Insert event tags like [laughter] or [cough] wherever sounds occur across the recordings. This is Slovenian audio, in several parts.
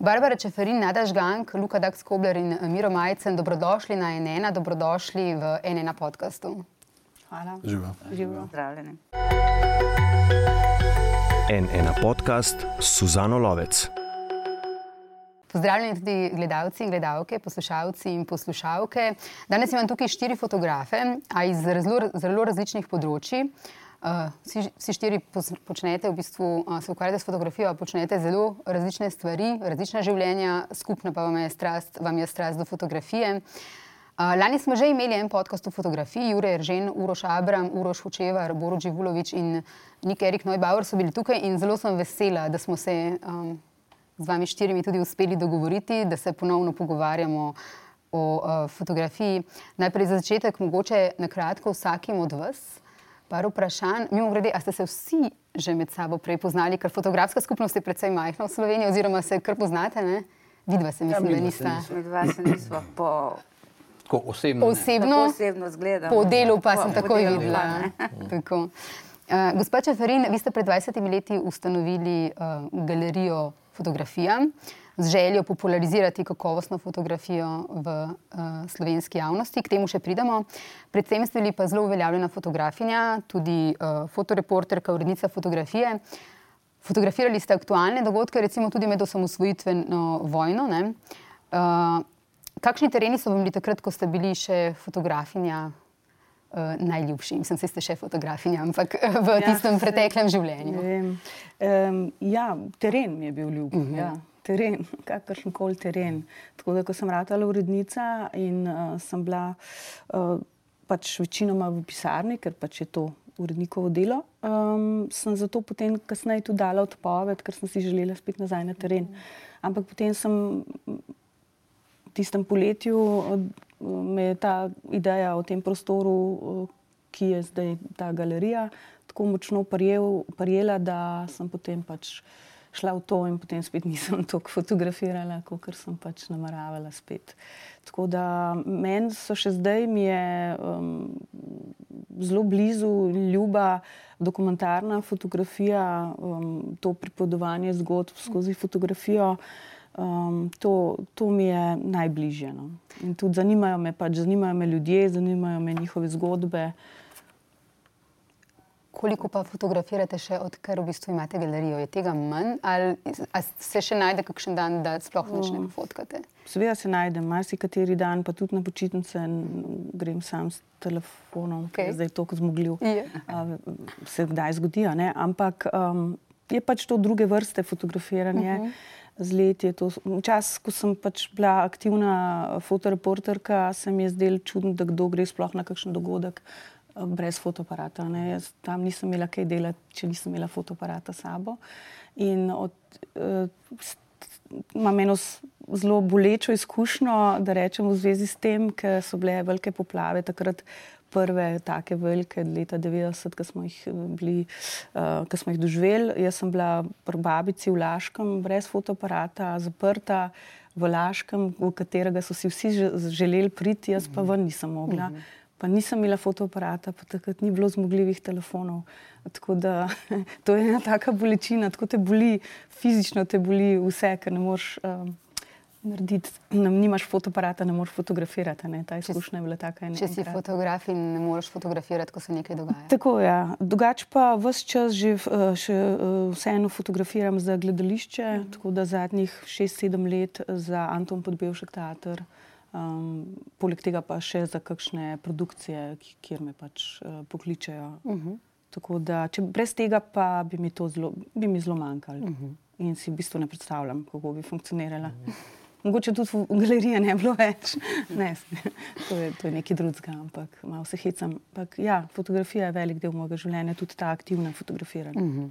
Barbara Čeferin, Nada Žgank, Luka Dax Kobler in Miro Majcen, dobrodošli na NN, dobrodošli v NN podkastu. Hvala. Živo. Živo. Zdravljeni. NN podcast Suzano Lovec. Pozdravljeni tudi gledalci in gledalke, poslušalci in poslušalke. Danes imam tukaj štiri fotografe, a iz zelo, zelo različnih področji. Uh, vsi, vsi štiri počnete, v bistvu uh, se ukvarjate s fotografijo, počnete zelo različne stvari, različna življenja, skupna pa vam je strast, vam je strast do fotografije. Uh, lani smo že imeli en podcast o fotografiji, Jure Eržen, Uroš Abram, Uroš Učevar, Boruč Živulovič in Nik Erik Neubauer so bili tukaj in zelo sem vesela, da smo se um, z vami štirimi tudi uspeli dogovoriti, da se ponovno pogovarjamo o uh, fotografiji. Najprej za začetek, mogoče na kratko vsakim od vas. Par vprašanj. Mimo grede, a ste se vsi že med sabo prej poznali, ker fotografska skupnost je precej majhna v Sloveniji, oziroma se kar poznate, ne? Vidva se mislim, ja, da nista. Med vas nismo po... Tako osebno. Osebno, Tako osebno zgledam. po delu pa Po- sem po takoj pa videla. ne. Tako. Uh, Gospod Čeferin, vi ste pred 20 leti ustanovili uh, galerijo fotografija z željo popularizirati kakovostno fotografijo v uh, slovenski javnosti. K temu še pridemo. Predvsem ste bili pa zelo uveljavljena fotografinja, tudi uh, fotoreporterka, urednica fotografije. Fotografirali ste aktualne dogodke, recimo tudi med osamosvojitveno vojno. ne. Uh, kakšni tereni so vam bili takrat, ko ste bili še fotografinja? Uh, najljubši, mislim, da ste še fotografinja, ampak v ja, tistem saj- preteklem življenju. Um, ja, teren mi je bil ljub. Uh Mhm. -huh. ja, teren, [laughs] kakršen koli teren. Tako da, ko sem ratala urednica in uh, sem bila uh, pač večinoma v pisarni, ker pač je to urednikovo delo, um, sem zato potem kasneje tudi dala odpoved, ker sem si želela spet nazaj na teren. Ampak potem sem v tistem poletju od- me je ta ideja o tem prostoru, eh, ki je zdaj ta galerija, tako močno prijel, prijela, da sem potem pač šla v to in potem spet nisem [laughs] toliko fotografirala, kot sem pač nameravala spet. Tako da meni so še zdaj mi je um, zelo blizu, ljuba dokumentarna fotografija, um, to pripovedovanje zgodb skozi fotografijo. Um, to, to mi je najbližje. No. In tudi zanimajo me, pač, zanimajo me ljudje, zanimajo me njihove zgodbe. Koliko pa fotografirate še, odkar v bistvu imate galerijo? Je tega manj ali a se še najde kakšen dan, da sploh nič ne fotkate? Seveda se najdem, marsikateri dan, pa tudi na počitnice grem sam s telefonom, okay. zdaj to, ko zmogljiv. Je. A, Se kdaj zgodi, a ne? ampak um, je pač to druge vrste fotografiranje. Uh -huh. Z leti je to. Včasih, ko sem pač bila aktivna fotoreporterka, se mi je zdelo čudno, da kdo gre sploh na kakšen dogodek brez fotoaparata. Ne. Tam nisem imela kaj delati, če nisem imela fotoaparata sabo. In od, uh, imam eno zelo bolečo izkušnjo, da rečem v zvezi s tem, ker so bile velike poplave takrat. Prve take velike leta 90, ki smo jih, eh, bili, uh, ki smo jih doživeli. Jaz sem bila pri babici v Laškem, brez fotoaparata, zaprta v Laškem, v katerega so si vsi že- želeli priti, jaz pa ven nisem mogla. Pa nisem imela fotoaparata, pa takrat ni bilo zmogljivih telefonov. Tako da [laughs] to je ena taka bolečina, tako te boli, fizično te boli vse, ker ne moreš um, narediti. Ne, nimaš fotoaparata, ne moreš fotografirati. Ne? Ta izkušnja je bila taka. en- Če si enkrat. fotograf in ne moreš fotografirati, ko se nekaj dogaja. Tako je. Ja. Drugače pa vse čas že eh, še, eh, vseeno fotografiram za gledališče, mm. tako da zadnjih 6-7 let za Anton Podbevšek teater. Um, poleg tega pa še za kakšne produkcije, kjer me pač uh, pokličejo. Uh -huh. Tako da, če brez tega pa bi mi to zelo, bi mi zelo manjkalo. Uh -huh. In si v bistvu ne predstavljam, kako bi funkcionirala. Uh -huh. Mogoče tudi v galeriji ne bi bilo več. Ne, [laughs] to, je, to je nekaj drugega, ampak malo se hecam. Ampak, ja, fotografija je velik del mojega življenja, tudi ta aktivna fotografiranja. Mm -hmm.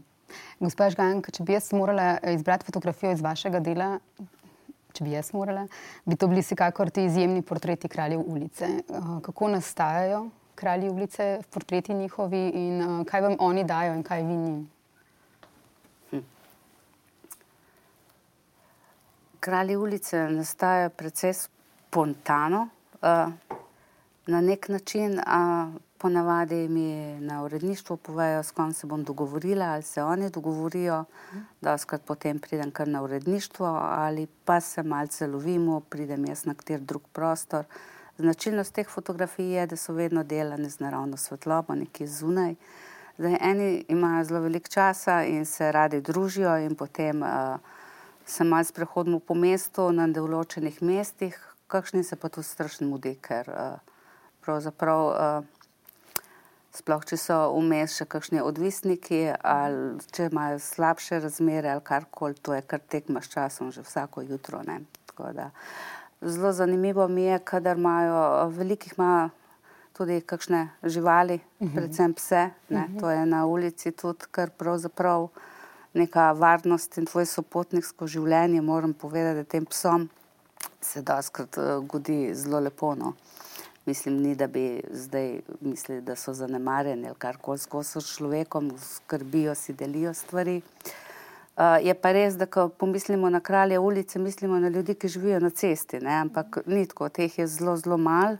Gospa Žgank, če bi jaz morala izbrati fotografijo iz vašega dela, če bi jaz morala, bi to bili vsekakor ti izjemni portreti kraljev ulice. Eh, Kako nastajajo kralji ulice, portreti njihovi in eh, kaj vam oni dajo in kaj vi njim? Kralji ulice nastajajo precej spontano, uh, na nek način, Ponavadi mi na uredništvu povejo, s kom se bom dogovorila, ali se oni dogovorijo, da skrat potem pridem kar na uredništvo, ali pa se malce lovimo, pridem jaz na kater drug prostor. Značilnost teh fotografij je, da so vedno delane z naravno svetlobo, nekje zunaj. Zdaj, eni imajo zelo veliko časa in se radi družijo, in potem uh, se malo sprehodimo po mestu na določenih mestih, kakšni se pa tu strašno mudi, ker uh, pravzaprav. Uh, sploh če so vmes še kakšni odvisniki ali če imajo slabše razmere ali karkoli, to je kar tekma s časom, že vsako jutro. Zelo zanimivo mi je, kadar imajo velikih ima tudi kakšne živali, mhm. predvsem pse. Ne? Mhm. To je na ulici tudi kar pravzaprav neka varnost in tvoj sopotnik skozi življenje. Moram povedati, da tem psom se doskrat uh, godi zelo lepo. No? Mislim, ni, da bi zdaj mislili, da so zanemarjeni ali kar koli skozi človekom, skrbijo si, delijo stvari. Uh, je pa res, da ko pomislimo na kralje ulice, mislimo na ljudi, ki živijo na cesti, ne? ampak ni tako, teh je zelo, zelo mal.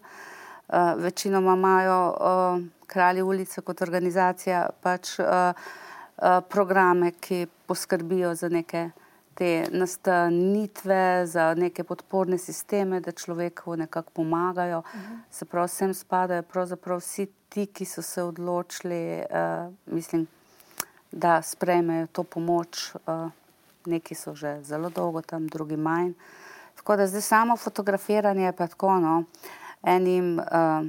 Uh, večinoma imajo uh, kralje ulice kot organizacija pač uh, uh, programe, ki poskrbijo za neke te nastanitve, za neke podporne sisteme, da človeku nekako pomagajo. Uh -huh. Se pravi, sem spadajo pravzaprav vsi ti, ki so se odločili, uh, mislim, da sprejmejo to pomoč. Uh, neki so že zelo dolgo tam, drugi manj. Tako da zdaj samo fotografiranje je pa tako. No, enim, uh,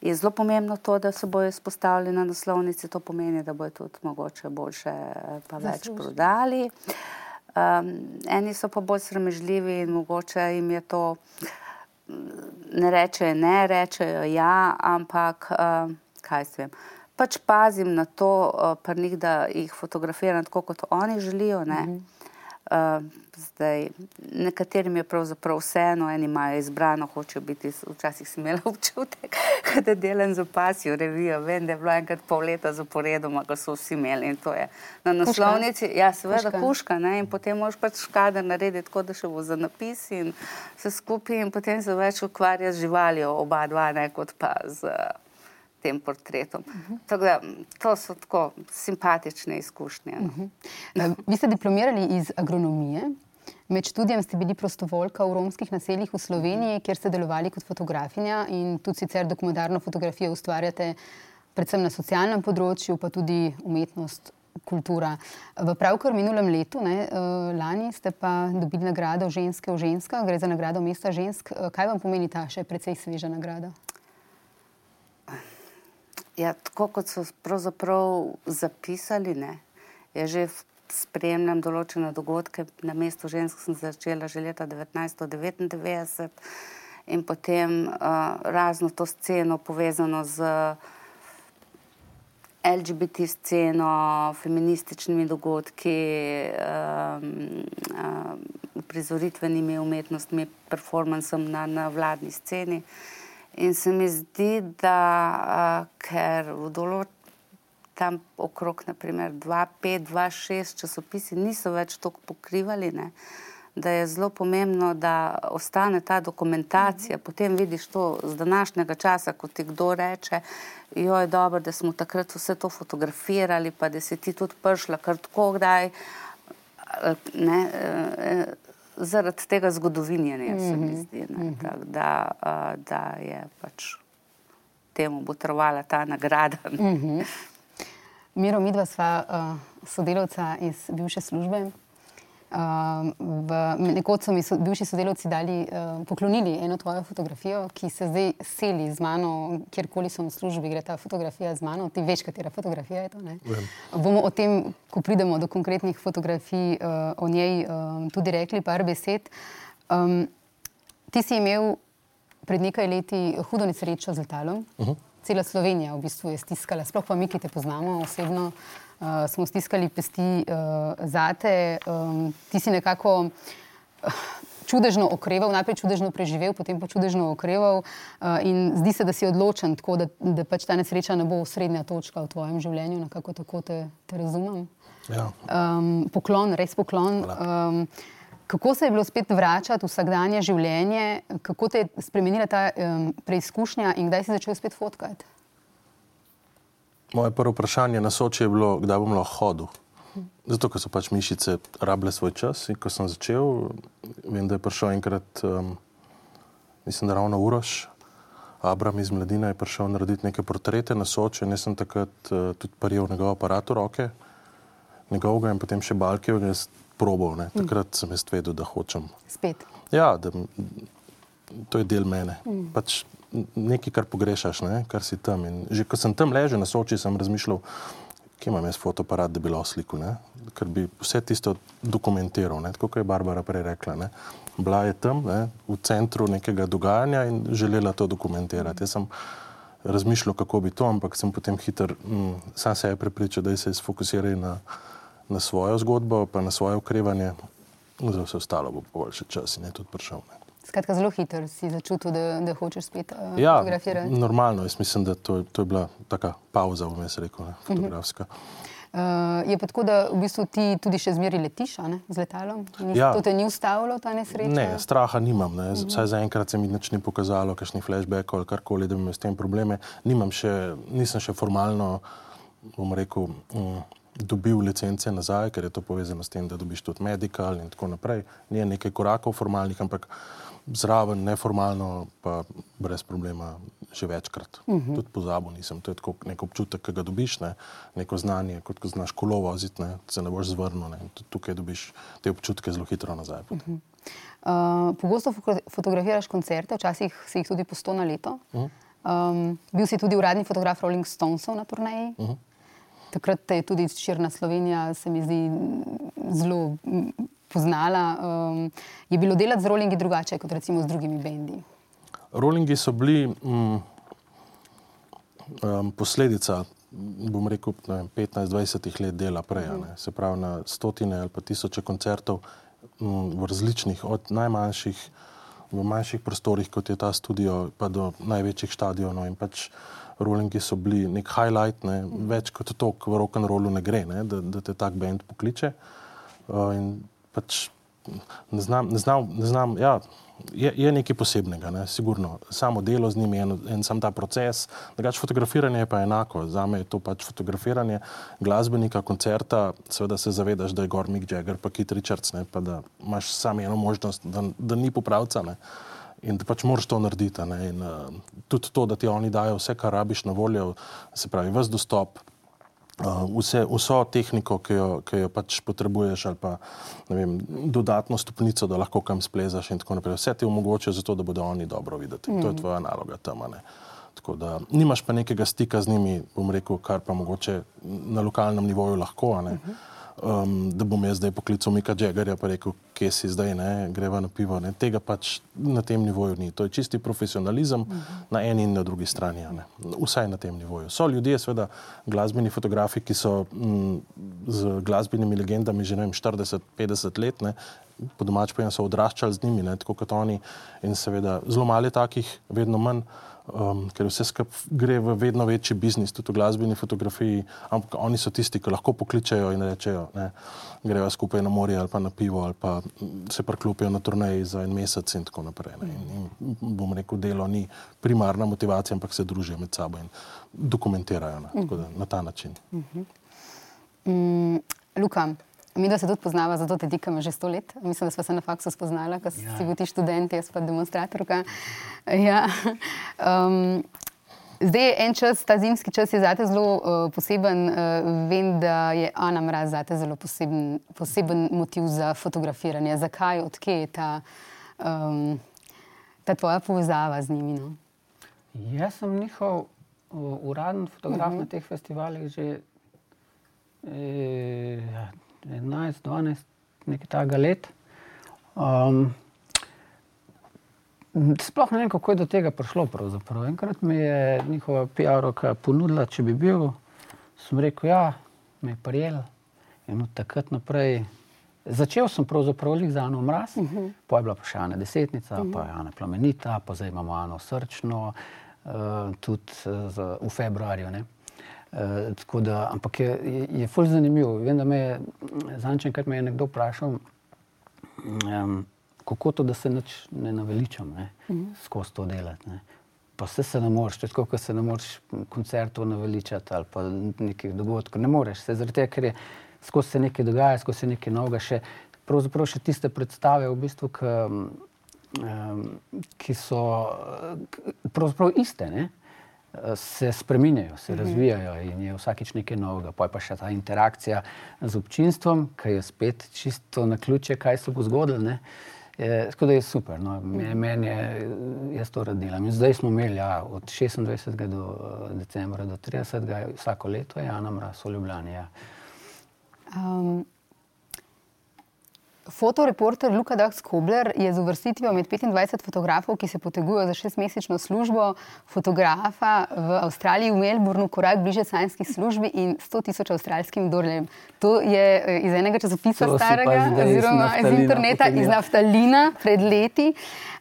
Je zelo pomembno to, da se bojo izpostavili na naslovnici, to pomeni, da bojo tudi mogoče boljše, pa več prodali. Uh, Um, eni so pa bolj sramežljivi in mogoče jim je to, ne rečejo ne, rečejo ja, ampak uh, kaj se vem. Pač pazim na to, uh, njih, da jih fotografiram tako, kot oni želijo. Mm -hmm. Uh, zdaj, nekaterim je pravzaprav vseeno, eni imajo izbrano, hočejo biti, včasih sem imela [laughs] občutek, da delam z opasijo revijo. Vem, da je bilo enkrat pol leta zaporedoma, ko so vsi imeli in to je na naslovnici. Puška. Ja, seveda, puška, puška ne? in potem moš pač škader narediti tako, da še bo za napis in se skupaj in potem se več ukvarja z živaljo, oba dva, ne kot pa z. Tem portretom. Uh -huh. tako da, to so tako simpatične izkušnje. Uh -huh. uh, vi ste diplomirali iz agronomije. Med študijem ste bili prostovoljka v romskih naseljih v Sloveniji, kjer ste delovali kot fotografinja in tudi sicer dokumentarno fotografijo ustvarjate, predvsem na socialnem področju, pa tudi umetnost, kultura. V pravkar minulem letu, ne, uh, lani, ste pa dobili nagrado Ženske v ženska, gre za nagrado mesta žensk. Uh, kaj vam pomeni ta še precej sveža nagrada? Ja, tako kot so pravzaprav zapisali, ne, je že spremljam določene dogodke. Na mestu žensk sem začela že leta 1999 in potem uh, razno to sceno povezano z LGBT sceno, feminističnimi dogodki, um, um, prizoritvenimi umetnostmi, performancem na, na vladni sceni. In se mi zdi, da uh, ker v določenem tam okrog, naprimer, 2-5, 2-6 časopisi niso več tako pokrivali, ne, da je zelo pomembno, da ostane ta dokumentacija. Mhm. Potem vidiš to z današnjega časa, ko ti kdo reče, jo je dobro, da smo takrat vse to fotografirali, pa da si ti tudi prišla kar tako kdaj. Ne, zaradi tega zgodovinjenja, mm -hmm. se mi mhm. zdi, mm -hmm. tak, da, da je pač temu botrovala ta nagrada. Mm -hmm. Miro, midva sva uh, sodelavca iz bivše službe. Nekoč so mi so, bivši sodelavci dali, uh, poklonili eno tvojo fotografijo, ki se zdaj seli z mano, kjerkoli so na službi, gre ta fotografija z mano. Ti veš, katera fotografija je to. Bomo o tem, ko pridemo do konkretnih fotografij, uh, o njej uh, tudi rekli par besed. Um, ti si imel pred nekaj leti hudo nesrečo z letalom. Uh -huh. Cela Slovenija v bistvu je stiskala, sploh pa mi, ki te poznamo osebno. Uh, smo stiskali pesti uh, zate. Um, ti si nekako uh, čudežno okreval, najprej čudežno preživel, potem pa čudežno okreval. Uh, in zdi se, da si odločen, tako, da, da pač ta nesreča ne bo srednja točka v tvojem življenju, nekako tako te, te razumem. Ja. Um, poklon, res poklon. Um, kako se je bilo spet vračati v vsakdanje življenje, kako te je spremenila ta um, preizkušnja in kdaj si začel spet fotkati? Moje prvo vprašanje na Soči je bilo, kdaj bom lahko hodil. Zato, ker so pač mišice rabile svoj čas in ko sem začel, vem, da je prišel enkrat, um, mislim, da ravno Uroš, Abram iz Mladina je prišel narediti neke portrete na Soči in jaz sem takrat uh, tudi prijel njegov aparat v roke, njegovega in potem še jaz probal, ne. takrat sem jaz vedel, da hočem. Spet. Ja, da, to je del mene. Mm. Pač nekaj, kar pogrešaš, ne? kar si tam. In že ko sem tam ležal na Soči, sem razmišljal, kje imam jaz fotoaparat, da bi lahko slikal, ne? ker bi vse tisto dokumentiral, ne? tako kot je Barbara prej rekla. Ne? Bila je tam ne? v centru nekega dogajanja in želela to dokumentirati. Jaz sem razmišljal, kako bi to, ampak sem potem hiter, mm, sam se je prepričal, da se sfokusiraj na, na svojo zgodbo, pa na svoje ukrevanje. Za vse ostalo bo bolj še čas in je tudi prišel. Ne. Skratka, zelo hitro si začutil, da, da hočeš spet uh, Ja, fotografirati. normalno. Jaz mislim, da to, to je bila taka pauza, bom jaz rekel, ne, fotografska. Uh, je pa tako, da v bistvu ti tudi še zmeraj letiš z letalom. Ni, Ja. To te ni ustavilo, ta nesreča? Ne, straha nimam. Ne. Z- Vsaj zaenkrat se mi nič ni pokazalo, kakšni flashbackov ali karkoli, da bi imel s tem probleme. Nimam še, nisem še formalno, bom rekel, mm, dobil licence nazaj, ker je to povezano s tem, da dobiš tudi medikal in tako naprej. Ni nekaj korakov formalnih, ampak zraven, neformalno, pa brez problema že večkrat. Uh -huh. Tudi pozabo nisem. To je tako nek občutek, ki ga dobiš, ne? neko znanje, kot ko znaš kolo voziti, ne? se ne boš zvrnil. Ne? Tudi Tukaj dobiš te občutke zelo hitro nazaj. Uh -huh. Uh, pogosto fo- fotografiraš koncerte, včasih si jih tudi po sto na leto. Um, bil si tudi uradni fotograf Rolling Stonesov na turneji. Uh -huh. Takrat je tudi širna Slovenija, se mi zdi, zelo poznala. Um, je bilo delati z Rollingi drugače kot recimo z drugimi bendi? Rollingi so bili mm, um, posledica, bom rekel, ne vem, 15-20 let dela prej. ne. Se pravi, na stotine ali pa tisoče koncertov mm, v različnih, od najmanjših, v manjših prostorih, kot je ta studio, pa do največjih stadionov. In pač Rollingi so bili nek highlight, ne, več kot to, v rock'n'rollu ne gre, ne, da, da te tak bend pokliče. Uh, in pač ne znam, ne znam, ne znam ja, je, je nekaj posebnega, ne, sigurno. Samo delo z njimi, en, en sam ta proces. Drugač fotografiranje je pa enako. Za me je to pač fotografiranje glasbenika, koncerta. Seveda se zavedaš, da je gor Mick Jagger, pa Kit Richards, ne, pa da imaš samo eno možnost, da, da ni popravca. Ne. In da pač moraš to narediti. Ne? In, uh, tudi to, da ti oni dajo vse, kar rabiš na voljo, se pravi, vse dostop, vse, vso tehniko, ki jo, ki jo pač potrebuješ, ali pa vem, dodatno stopnico, da lahko kam splezaš in tako naprej. Vse ti omogoča, zato, da bodo oni dobro videti. Mm. To je tvoja naloga tam. Tako da nimaš pa nekega stika z njimi, bom rekel, kar pa mogoče na lokalnem nivoju lahko. a ne. Um, da bom jaz zdaj poklical Mika Jaggerja in rekel, kje si zdaj, ne, greva na pivo. Ne. Tega pač na tem nivoju ni. To je čisti profesionalizem uh -huh. na eni in na drugi strani. ne. Vsaj na tem nivoju. So ljudje, seveda, glasbeni fotografi, ki so m, z glasbenimi legendami že 40-50 let, ne, po domač pa so odraščali z njimi, ne, tako kot oni. In seveda zelo malo je takih, vedno manj um, ker vse skupaj gre v vedno večji biznis, tudi v glasbeni fotografiji. Ampak oni so tisti, ki lahko pokličejo in rečejo, da grejo skupaj na morje ali pa na pivo ali pa se preklopijo na turneji za en mesec in tako naprej. Ne. In, in bom rekel, delo ni primarna motivacija, ampak se družijo med sabo in dokumentirajo ne. Da, na ta način. Mm, Luka, mi da se tudi poznava, zato te dikamo že sto let. Mislim, da smo se na faksu spoznala, ko ja. si bil ti študent, jaz pa demonstratorka. Ja. Um, zdaj je en čas, ta zimski čas je zate zelo uh, poseben. Uh, vem, da je Ana Mraz zate zelo poseben, poseben motiv za fotografiranje. Zakaj, odkje je ta, um, ta tvoja povezava z njimi? No? Jaz sem njihov uh, uraden fotograf uh -huh. na teh festivalih že eh, 11-12, nekaj takega let. Um, sploh ne vem, kako je do tega prišlo. Pravzaprav. Enkrat mi je njihova PR-ovka ponudila, če bi bil, sem rekel, ja, me je prijel. In od takrat naprej. Začel sem pravzaprav za Ano Mraz, uh -huh. pa je bila pa še Ana Desetnica, uh -huh. pa je Ana Plamenita, pa zdaj imamo Ano Srčno, uh, tudi uh, v februarju. Ne? Uh, tako da, ampak je, je, je ful zanimivo. Vem, da me je zančen, kar me je nekdo vprašal, um, kako to, da se nič ne naveličam, ne, mm. skozi to delati. Ne. pa vse se ne moreš, tako kot se ne moreš koncertov naveličati ali pa nekih dogodkov. Ne moreš, se zaradi tega, ker je skozi se nekaj dogaja, skozi se nekaj novega še. Pravzaprav še tiste predstave, v bistvu, ki, um, ki so pravzaprav iste, ne? Se spremenjajo, se -huh. razvijajo in je vsakič nekaj novega. Pa je pa še ta interakcija z občinstvom, ki je spet čisto na ključe, kaj se bo zgodilo. Tako da je super, no. meni je, jaz to radim. In zdaj smo imeli ja, od 26. do decembra do 30. vsako leto, Jana Mraz, v Ljubljani. Ja. Um, Fotoreporter Luka Dahs-Kobler je z uvrstitvijo med 25 fotografov, ki se potegujejo za šestmesečno službo fotografa v Avstraliji, v Melbournu, korak bliže sanjski službi in 100 tisoč avstralskim dolarjem. To je eh, iz enega časopisa starega, oziroma iz, iz interneta, iz Naftalina pred leti.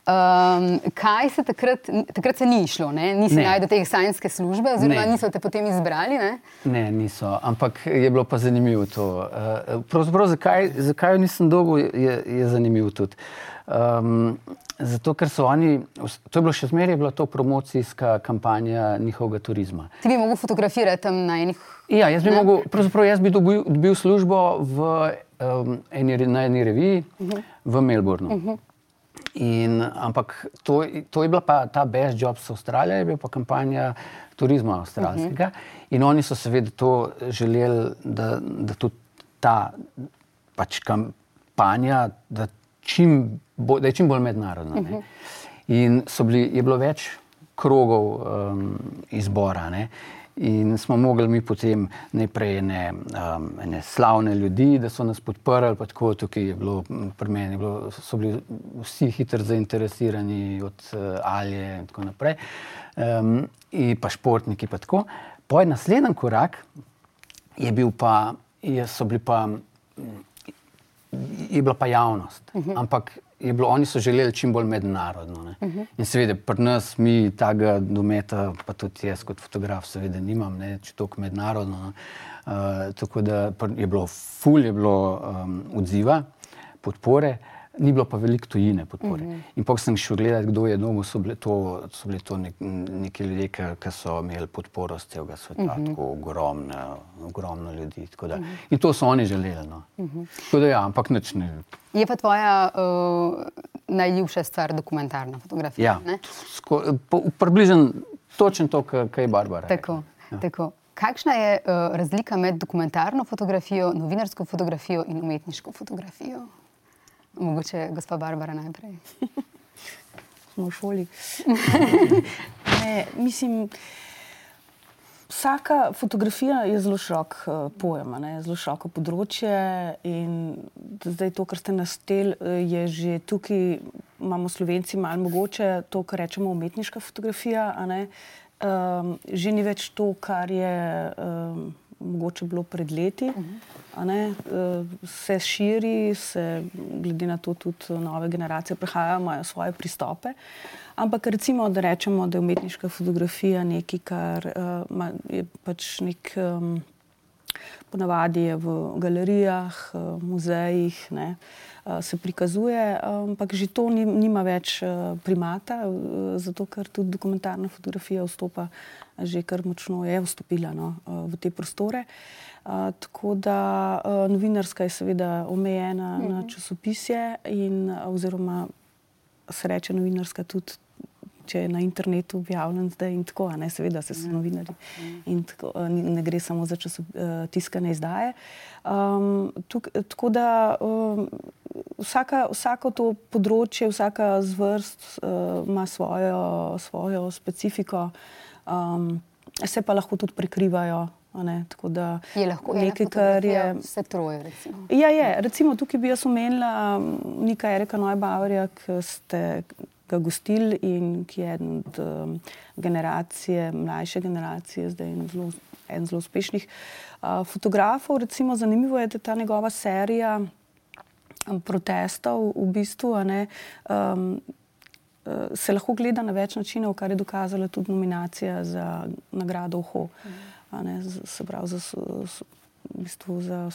Um, kaj se takrat, takrat se ni šlo, ne? nisi najdel do te sanjske službe, oziroma ne. niso te potem izbrali? Ne? ne, niso, ampak je bilo pa zanimivo to. Uh, pravzaprav, zakaj, zakaj jo nisem dolgo, je, je zanimivo tudi. Um, zato, ker so oni, to je bilo še zmeraj, bila to promocijska kampanja njihovega turizma. Ti bi mogel fotografirati tam na enih. Ja, jaz bi, mogel, jaz bi dobil, dobil službo v, um, eni, na eni reviji uh mhm. -huh. v Melbournu. Uh mhm. -huh. In, ampak to, to je bila pa ta Best Jobs Avstralija, je bila pa kampanja turizma avstralskega. Uh -huh. In oni so seveda to želeli, da, da tudi ta pač kampanja, da, čim bo, da je čim bolj mednarodna. Uh -huh. In bili, je bilo več krogov um, izbora. Ne? In smo mogli mi potem najprej ne, um, ne slavne ljudi, da so nas podprli, pa tako tukaj je bilo pri meni, bilo, so bili vsi hitro zainteresirani od uh, Alje in tako naprej, um, in pa športniki pa tako. Poj naslednji korak je bil pa, je, so bili pa, je bila pa javnost, uh mhm. -huh. ampak bilo, oni so želeli čim bolj mednarodno. Uh mhm. -huh. In seveda, pri nas, mi tega dometa, pa tudi jaz kot fotograf, seveda nimam, ne, če to mednarodno. Uh, tako da je bilo ful, je bilo um, odziva, podpore. Uh, ni bilo pa veliko tujine podpore. Mm -hmm. In pa sem šel gledati, kdo je domov, so bili to, so bili to nek, neki ljudje, ki so imeli podporo z celega sveta, mm -hmm. tako ogromno, ogromno ljudi. Mm -hmm. In to so oni želeli. No. Mm -hmm. da, ja, ampak nič ne. Je pa tvoja uh, najljubša stvar dokumentarna fotografija? Ja, približno točno to, kar je Barbara. Tako, ja. tako. Kakšna je uh, razlika med dokumentarno fotografijo, novinarsko fotografijo in umetniško fotografijo? Mogoče gospa Barbara najprej. [laughs] Smo v šoli. [laughs] ne, mislim, vsaka fotografija je zelo širok uh, pojem, ne, zelo široko področje. Zdaj, to, kar ste nastel, eh, je že tukaj, imamo slovenci, malo mogoče to, kar rečemo umetniška fotografija. Um, že ni več to, kar je. Um, mogoče bilo pred leti. Ne, eh, se širi, se glede na to tudi nove generacije prihajajo, imajo svoje pristope. Ampak recimo, da rečemo, da je umetniška fotografija nekaj, kar uh, je pač nek. Um, Ponavadi je v galerijah, muzejih, ne, se prikazuje, ampak že to nima več primata, zato ker tudi dokumentarna fotografija vstopa že kar močno je vstopila no, v te prostore. Uh, tako da uh, novinarska je seveda omejena uh -huh. na mhm. časopisje, in, oziroma se reče novinarska tudi, če je na internetu objavljen zdaj in tako, ne, seveda se so mhm. novinari in tako, ne gre samo za časop, uh, tiskane izdaje. Um, tuk, tako da um, vsaka, vsako to področje, vsaka zvrst uh, ima svojo, svojo specifiko um, se pa lahko tudi prekrivajo. Ne, je lahko nekaj, kar je vse troje. Recimo. Ja, je. Recimo, tukaj bi jaz omenila nekaj Erika Neubavarja, ki ste ga gostili in ki je eden od um, generacije, mlajše generacije, zdaj en zelo, en zelo uspešnih uh, fotografov. Recimo, zanimivo je, da ta njegova serija protestov v bistvu. Ne, um, se lahko gleda na več načinov, kar je dokazala tudi nominacija za nagrado OHO. Mhm. Se pravi, za, v bistvu za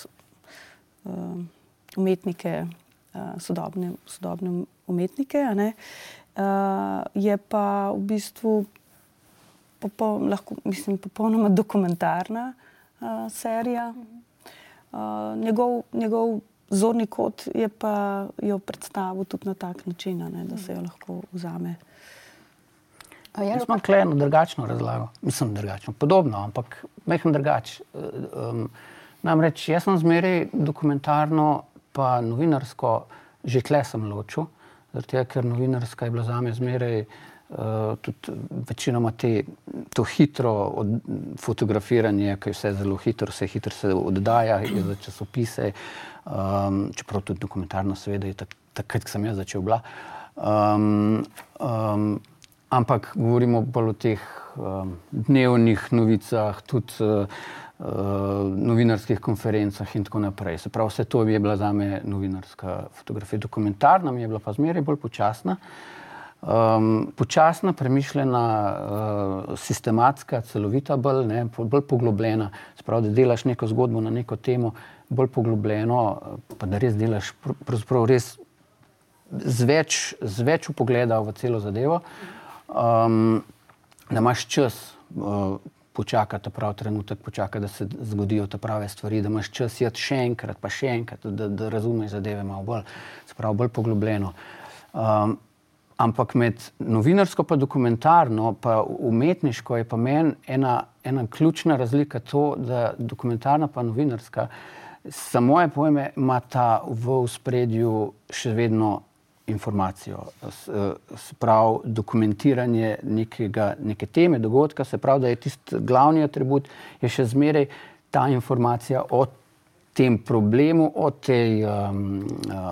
uh, umetnike, uh, sodobne, sodobne umetnike. Uh, je pa v bistvu popo, lahko, mislim, popolnoma dokumentarna uh, serija. Uh, njegov, njegov zorni kot je pa jo predstavil tudi na tak način, ne, da se jo lahko vzame. A je Jaz imam kleno drugačno razlago. Mislim, drugačno, podobno, ampak mehko drugače. Um, namreč jaz sem zmeraj dokumentarno, pa novinarsko, že tle sem ločil, zato ker novinarska je bila za me zmeraj uh, tudi večinoma te, to hitro od, fotografiranje, ki je vse zelo hitro, vse hitro se oddaja, za časopise, um, čeprav tudi dokumentarno, seveda, je tak, takrat, ko sem jaz začel bila. Um, um, ampak govorimo bolj o teh um, dnevnih novicah, tudi uh, uh, novinarskih konferencah in tako naprej. Se pravi, vse to je bila za me novinarska fotografija. Dokumentarna mi je bila pa zmeraj bolj počasna. Um, počasna, premišljena, uh, sistematska, celovita, bolj, ne, bolj poglobljena. Sprav, da delaš neko zgodbo na neko temo, bolj poglobljeno, pa da res delaš res z več, z več upogleda v celo zadevo. Um, da imaš čas uh, počakati pravi trenutek, počakati, da se zgodijo te prave stvari, da imaš čas jeti še enkrat, pa še enkrat, da, da razumeš zadeve malo bolj, sprav, bolj poglobljeno. Um, ampak med novinarsko in dokumentarno, pa umetniško, je pa meni ena, ena ključna razlika to, da dokumentarna in novinarska, za moje pojme, ima ta v spredju še vedno informacijo, se pravi dokumentiranje nekega, neke teme, dogodka, se pravi, da je tisti glavni atribut, je še zmeraj ta informacija o tem problemu, o, tej, um,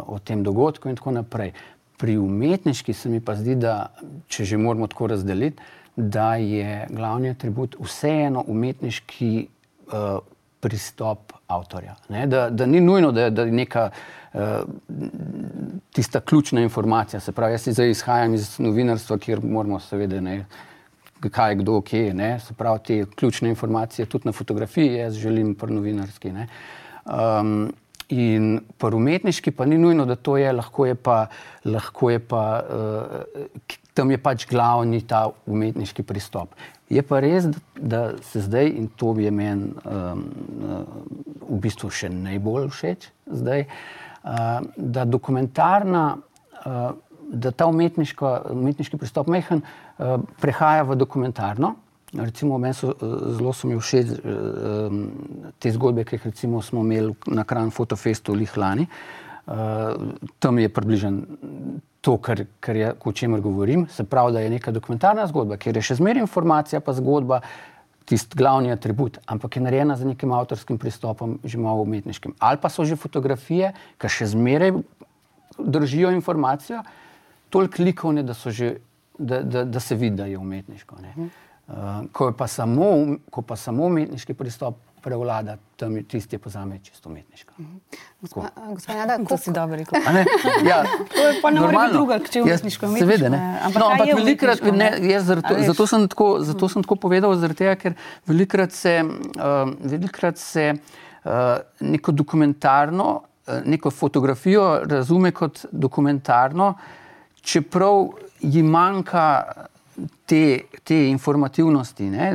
o tem dogodku in tako naprej. Pri umetniški se mi pa zdi, da če že moramo tako razdeliti, da je glavni atribut vseeno umetniški uh, pristop avtorja. Da, da ni nujno, da, da je neka uh, tista ključna informacija. Se pravi, jaz zdaj izhajam iz novinarstva, kjer moramo seveda ne. Kaj je kdo, kje je. Se pravi, te ključne informacije tudi na fotografiji, jaz želim pri novinarski. Um, in pri umetniški pa ni nujno, da to je, lahko je pa, lahko je pa uh, tam je pač glavni ta umetniški pristop. Je pa res, da se zdaj, in to je meni um, v bistvu še najbolj všeč, zdaj, uh, da dokumentarna, uh, da ta umetniški pristop mehen uh, prehaja v dokumentarno. Recimo, meni so zelo so mi všeč uh, te zgodbe, ki jih smo imeli na Kran Fotofestu v Lihlani. Uh, tam je približen to, kar, kar je, o čemer govorim, se pravi, da je neka dokumentarna zgodba, kjer je še zmeraj informacija, pa zgodba, tisti glavni atribut, ampak je narejena z nekim avtorskim pristopom, že malo umetniškim. Ali pa so že fotografije, ki še zmeraj držijo informacijo, toliko likovne, da, že, da, da, da se vidi, da je umetniško. Uh, ko, pa samo, ko pa samo umetniški pristop prevlada, tam je tisti, ki pozame čisto umetniško. Gospodina, to si dobro rekel. Ja, to je pa ne more druga, če umetniško umetniško. Seveda ne. Ampak, no, ampak velikrat, ne, jaz zato, zato, sem tako, zato sem tako povedal, tega, ker velikrat se, uh, velikrat se uh, neko dokumentarno, uh, neko fotografijo razume kot dokumentarno, čeprav ji manjka te, te informativnosti. Ne?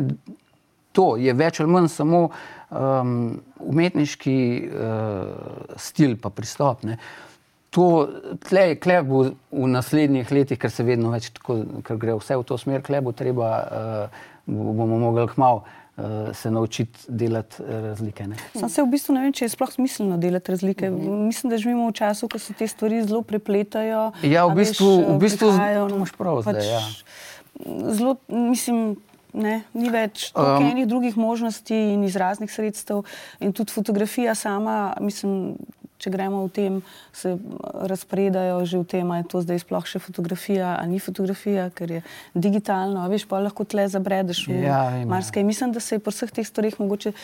To je več ali manj samo uh, um, umetniški uh, stil, pa pristop. Ne. To tle, tle bo v naslednjih letih, ker se vedno več, tako, ker gre vse v to smer, tle bo treba, uh, bomo mogli kmalo uh, se naučiti delati razlike. Ne. Sam se v bistvu ne vem, če je sploh smiselno delati razlike. Mm -hmm. Mislim, da živimo v času, ko se te stvari zelo prepletajo. Ja, v bistvu, veš, v bistvu imaš prav pač, zdaj. Ja. Zelo, mislim, Ne, ni več um, drugih možnosti in izraznih sredstev. In tudi fotografija sama, mislim, če gremo v tem, se razpredajo že v tem, ali je to zdaj sploh še fotografija ali ni fotografija, ker je digitalno. Veš, pa lahko tle zabredeš v ja, marsikaj. Mislim, da se je po vseh teh stvareh mogoče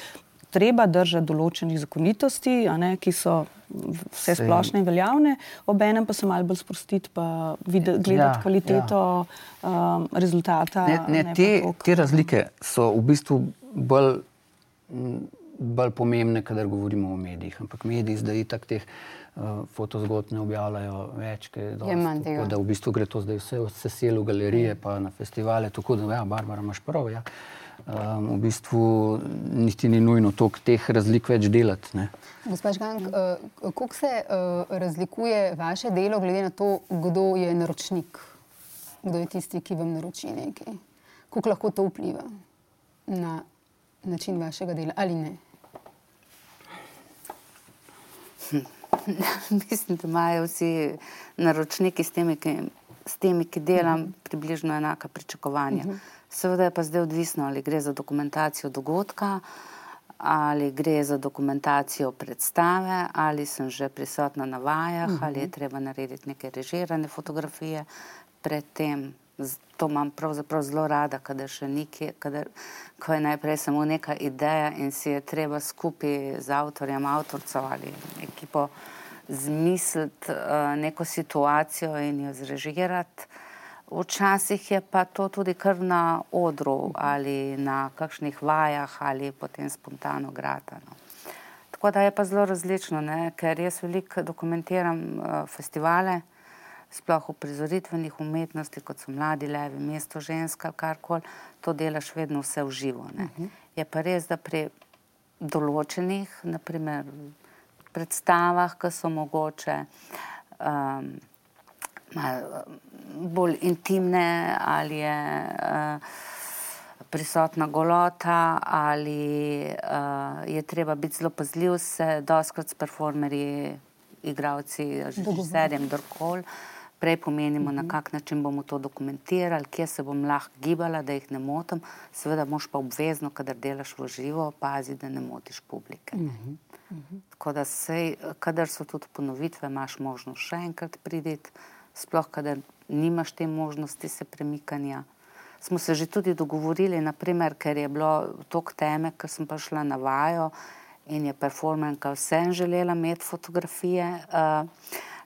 treba držati določenih zakonitosti, ne, ki so vse splošne in veljavne, obenem pa se malo bolj sprostiti, pa videti, gledati ja, kvaliteto ja. Um, rezultata. Ne, ne, ne te, te razlike so v bistvu bolj, bolj pomembne, kadar govorimo o medijih. Ampak mediji zdaj tak teh uh, fotozgodb ne objavljajo več, Je tega. tako da v bistvu gre to zdaj vse v sesel v galerije, pa na festivale. Tako da, ja, Barbara, imaš prav. Ja. Um, v bistvu niti ni nujno toliko teh razlik več delati. Ne. Gospod Žgank, uh, kako se uh, razlikuje vaše delo glede na to, kdo je naročnik, kdo je tisti, ki vam naroči nekaj? Kako lahko to vpliva na način vašega dela ali ne? [laughs] Mislim, da imajo vsi naročniki s temi, ki, s temi, ki delam, približno enaka pričakovanja. Seveda je pa zdaj odvisno, ali gre za dokumentacijo dogodka, ali gre za dokumentacijo predstave, ali sem že prisotna na vajah, ali je treba narediti neke režirane fotografije predtem. To imam pravzaprav zelo rada, kadar še nikje, kadar, ko je najprej samo neka ideja in si je treba skupaj z avtorjem, avtorico ali ekipo zmisliti uh, neko situacijo in jo zrežirati. Včasih je pa to tudi kar na odru ali na kakšnih vajah ali potem spontano gratano. Tako da je pa zelo različno, ne? ker jaz veliko dokumentiram uh, festivale, sploh v prizoritvenih umetnosti, kot so Mladi levi, Mesto ženska, karkoli, to delaš vedno vse v živo. Uh -huh. Je pa res, da pri določenih, naprimer predstavah, ki so mogoče um, bolj intimne ali je uh, prisotna golota ali uh, je treba biti zelo pazljiv, se doskrat s performerji, igravci, režiserjem, kdorkoli. Prej pomenimo, na kak način bomo to dokumentirali, kje se bom lahko gibala, da jih ne motim. Seveda, moš pa obvezno, kadar delaš v živo, pazi, da ne motiš publike. Tako da sej, kadar so tudi ponovitve, imaš možnost še enkrat priditi, sploh kadar nimaš te možnosti se premikanja. Smo se že tudi dogovorili, naprimer, ker je bilo tok teme, ker sem prišla na vajo in je performanka vsem želela imeti fotografije, uh,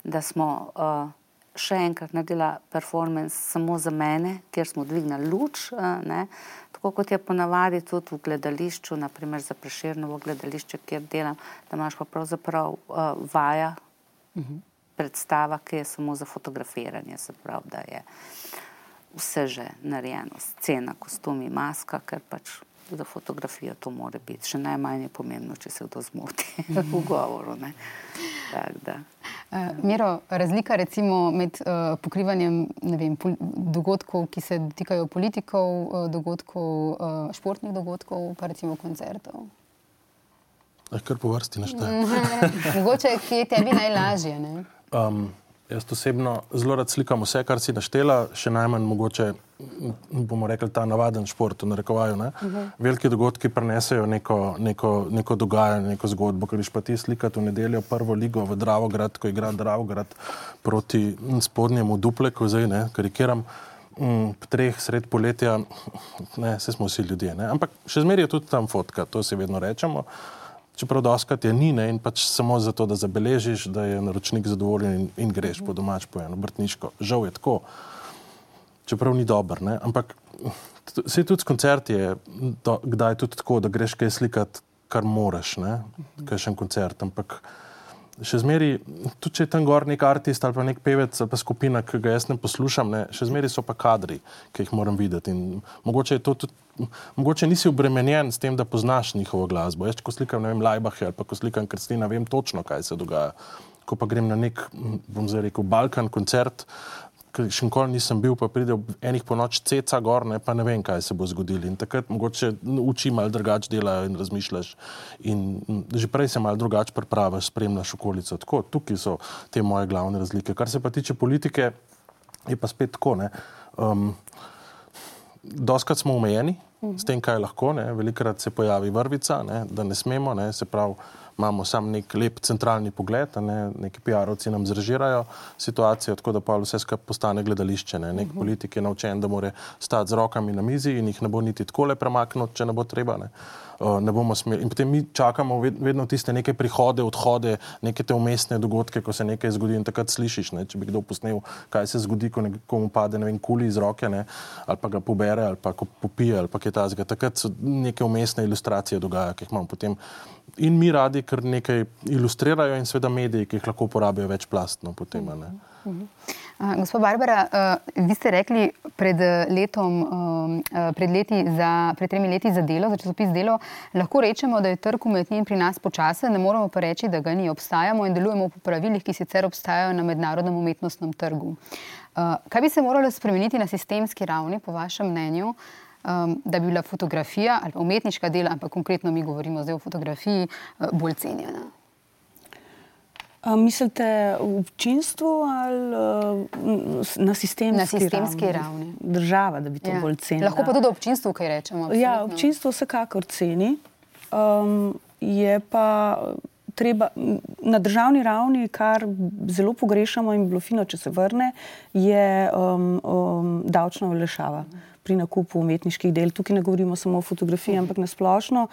da smo uh, še enkrat naredila performance samo za mene, kjer smo dvignili luč, uh, ne, tako kot je ponavadi tudi v gledališču, naprimer za preširnovo gledališče, kjer delam, da imaš pa pravzaprav uh, vaja, predstava, ki je samo za fotografiranje, se pravi, da je vse že narejeno, scena, kostumi, maska, ker pač za fotografijo to more biti. Še najmanj je pomembno, če se kdo zmoti [laughs] v govoru. ne. Tako da. Uh, Miro, razlika recimo med uh, pokrivanjem ne vem, dogodkov, ki se dotikajo politikov, uh, dogodkov, uh, športnih dogodkov, pa recimo koncertov. Eh, Kar po vrsti našteje. [laughs] Mogoče je tebi najlažje? Ne? Um, jaz osebno zelo rad slikam vse, kar si naštela, še najmanj mogoče, bomo rekli, ta navaden šport, v narekovaju. Uh -huh. Veliki dogodki prenesejo neko, neko, neko dogajanje, neko zgodbo. Ker greš pa ti slikati v nedeljo prvo ligo v Dravograd, ko igra Dravograd proti spodnjemu Dupleku, zdaj ne, karikiram. Mm, treh sred poletja, ne, se smo vsi ljudje. Ne? Ampak še zmeraj je tudi tam fotka, to si vedno rečemo. Čeprav doskrat je ni ne, in pač samo zato, da zabeležiš, da je naročnik zadovoljen in, in greš po domač po eno brtniško. Žal je tako, čeprav ni dober. Ne? Ampak se tudi s koncerti je kdaj tudi tako, da greš kaj slikati, kar moraš, kaj še en koncert. Ampak še zmeraj, tudi če je tam gor nek artist ali pa nek pevec ali pa skupina, ki ga jaz ne poslušam, ne, še zmeraj so pa kadri, ki jih moram videti. In mogoče je to tudi. Mogoče nisi obremenjen s tem, da poznaš njihovo glasbo. Jaz, ko slikam, vem, Lajbahe ali pa ko slikam Kristina, vem točno, kaj se dogaja. Ko pa grem na nek, bom zdaj rekel, Balkan koncert, ki še nikoli nisem bil, pa pride ob enih po noč ceca gor, ne, pa ne vem, kaj se bo zgodilo. In takrat mogoče uči malo drugače delajo in razmišljaš. In že prej se malo drugače pripraviš, spremljaš okolico. Tako, tukaj so te moje glavne razlike. Kar se pa tiče politike, je pa spet tako. Ne. Um, Doskrat smo omejeni s tem, kaj lahko. Ne. Velikrat se pojavi vrvica, ne, da ne smemo. Ne. Se pravi, imamo sam nek lep centralni pogled, ne. neki PR-ovci nam zrežirajo situacijo, tako da pa vse skupaj postane gledališče. Ne. Nek politik je naučen, da mora stati z rokami na mizi in jih ne bo niti tako le premakniti, če ne bo treba. Ne. Uh, ne bomo smeli. In potem mi čakamo ved- vedno tiste neke prihode, odhode, neke te umestne dogodke, ko se nekaj zgodi in takrat slišiš, ne, če bi kdo posnel, kaj se zgodi, ko nekomu pade ne vem, kuli iz roke ne, ali pa ga pobere ali pa popije ali pa kaj tazga. Takrat se neke umestne ilustracije dogajajo, ki jih imamo potem. In mi radi, ker nekaj ilustrirajo, in seveda mediji, ki jih lahko uporabijo večplastno. Potem, uh, Gospod Barbara, uh, vi ste rekli pred, letom, uh, pred, za, pred tremi leti za delo, za časopis delo, lahko rečemo, da je trg umetnin pri nas počasen, ne moremo pa reči, da ga ni. Obstajamo in delujemo po pravilih, ki sicer obstajajo na mednarodnem umetnostnem trgu. Uh, kaj bi se moralo spremeniti na sistemski ravni, po vašem mnenju? Um, da bi bila fotografija ali umetniška dela, ampak konkretno mi govorimo zdaj o fotografiji, uh, bolj cenjena. A mislite v občinstvu ali uh, na sistemski, na sistemski ravni? ravni? Država, da bi to ja. bolj cenila. Lahko pa tudi občinstvo, kaj rečemo. Absolutno. Ja, občinstvo vsekakor ceni. Um, je pa treba na državni ravni, kar zelo pogrešamo in bi bilo fino, če se vrne, je um, um, davčna olešava pri nakupu umetniških del. Tukaj ne govorimo samo o fotografiji, ampak na splošno.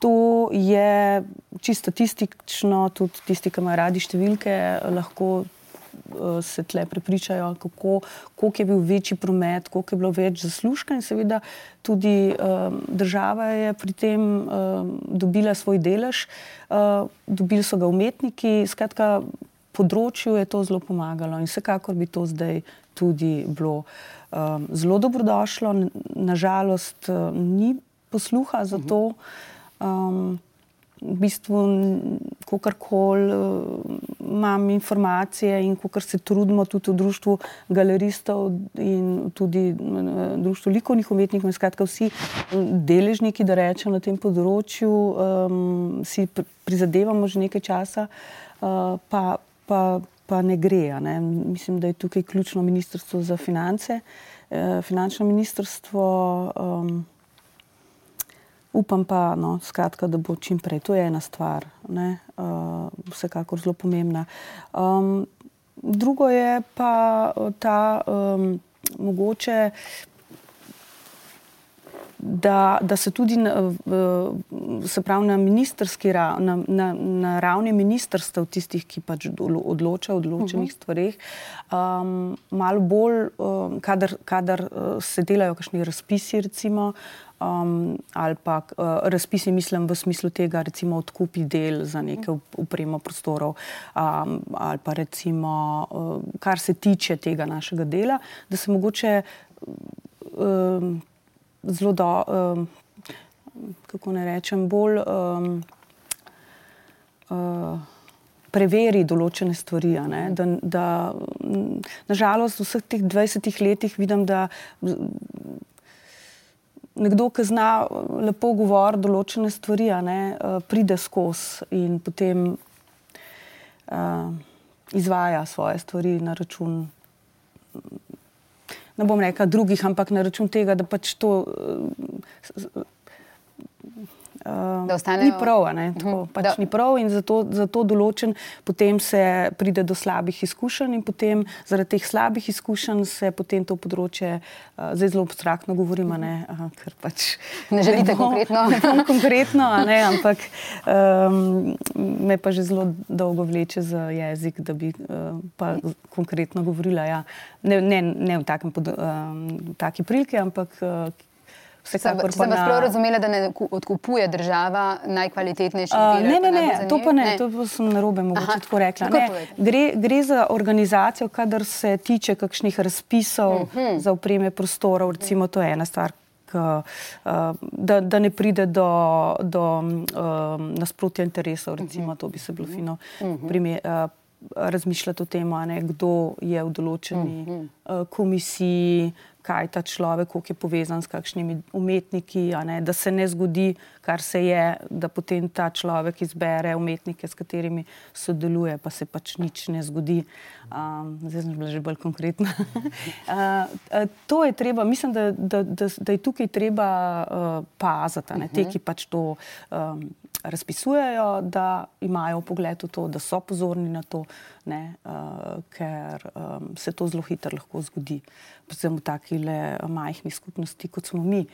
To je čisto statistično, tudi tisti, ki imajo radi številke, lahko uh, se tle prepričajo, kako, koliko je bil večji promet, koliko je bilo več zaslužka in seveda tudi um, država je pri tem um, dobila svoj delež, uh, dobili so ga umetniki, skratka, področju je to zelo pomagalo in vsekakor bi to zdaj tudi bilo um, zelo dobrodošlo. Nažalost, uh, ni posluha za to. Um, v bistvu, ko karkoli imam informacije in ko se trudimo tudi v društvu galeristov in tudi v društvu likovnih umetnikov, skratka vsi deležniki, da rečem na tem področju, um, si prizadevamo že nekaj časa, uh, pa, pa, pa ne gre. Ne. Mislim, da je tukaj ključno ministrstvo za finance, uh, finančno ministrstvo. Um, Upam pa, no, skratka, da bo čim prej. To je ena stvar, ne, uh, vsekakor zelo pomembna. Um, drugo je pa ta um, mogoče, da, da se tudi na, se pravi, na, na, na, na ravni ministrstev, tistih, ki pač odločajo o določenih uh -huh. stvarih, um, malo bolj, um, kadar, kadar se delajo kakšni razpisi, recimo um, ali pa uh, razpisi, mislim, v smislu tega, recimo, odkupi del za neke upremo prostorov, um, ali pa recimo, uh, kar se tiče tega našega dela, da se mogoče um, zelo do, um, kako ne rečem, bolj. Um, uh, Preveri določene stvari. Da, da, nažalost, v vseh teh 20 letih vidim, da nekdo, ki zna lepo govoriti določene stvari, ne, eh, pride skozi in potem uh, izvaja svoje stvari na račun. Ne bom rekel drugih, ampak na račun tega, da pač to uh, da ostanejo. Ni prav, uh -huh. pač ni prav in zato, zato določen, potem se pride do slabih izkušenj in potem zaradi teh slabih izkušenj se potem to področje, uh, zdaj zelo abstraktno govorimo, ne, aha, ker pač. Ne želite ne bo, konkretno? Ne konkretno, ne, ampak um, me pa že zelo dolgo vleče za jezik, da bi uh, pa konkretno govorila. Ja. Ne, ne, ne v takem, um, taki priliki, ampak uh, Vsekakor sem vas prav razumela, da ne odkupuje država najkvalitetnejše uh, ne, ne, ne, to pa ne, ne. to pa sem narobe mogoče tako rekla. Ne, gre, gre za organizacijo, kadar se tiče kakšnih razpisov uh mhm. -huh. za upreme prostorov, recimo to je ena stvar. Da, da ne pride do, do um, nasprotja interesov, recimo, to bi se bilo fino mhm. primer, uh, razmišljati o tem, kdo je v določeni uh, komisiji, kaj ta človek, kako je povezan s kakšnimi umetniki, ne, da se ne zgodi, kar se je, da potem ta človek izbere umetnike, s katerimi sodeluje, pa se pač nič ne zgodi. Um, zdaj sem bila že bolj konkretna. [laughs] uh, to je treba, mislim, da, da, da, da je tukaj treba uh, paziti, ne, te, ki pač to. Um, razpisujejo, da imajo pogled v to, da so pozorni na to, ne, uh, ker um, se to zelo hitro lahko zgodi, predvsem v takih majhnih skupnosti, kot smo mi.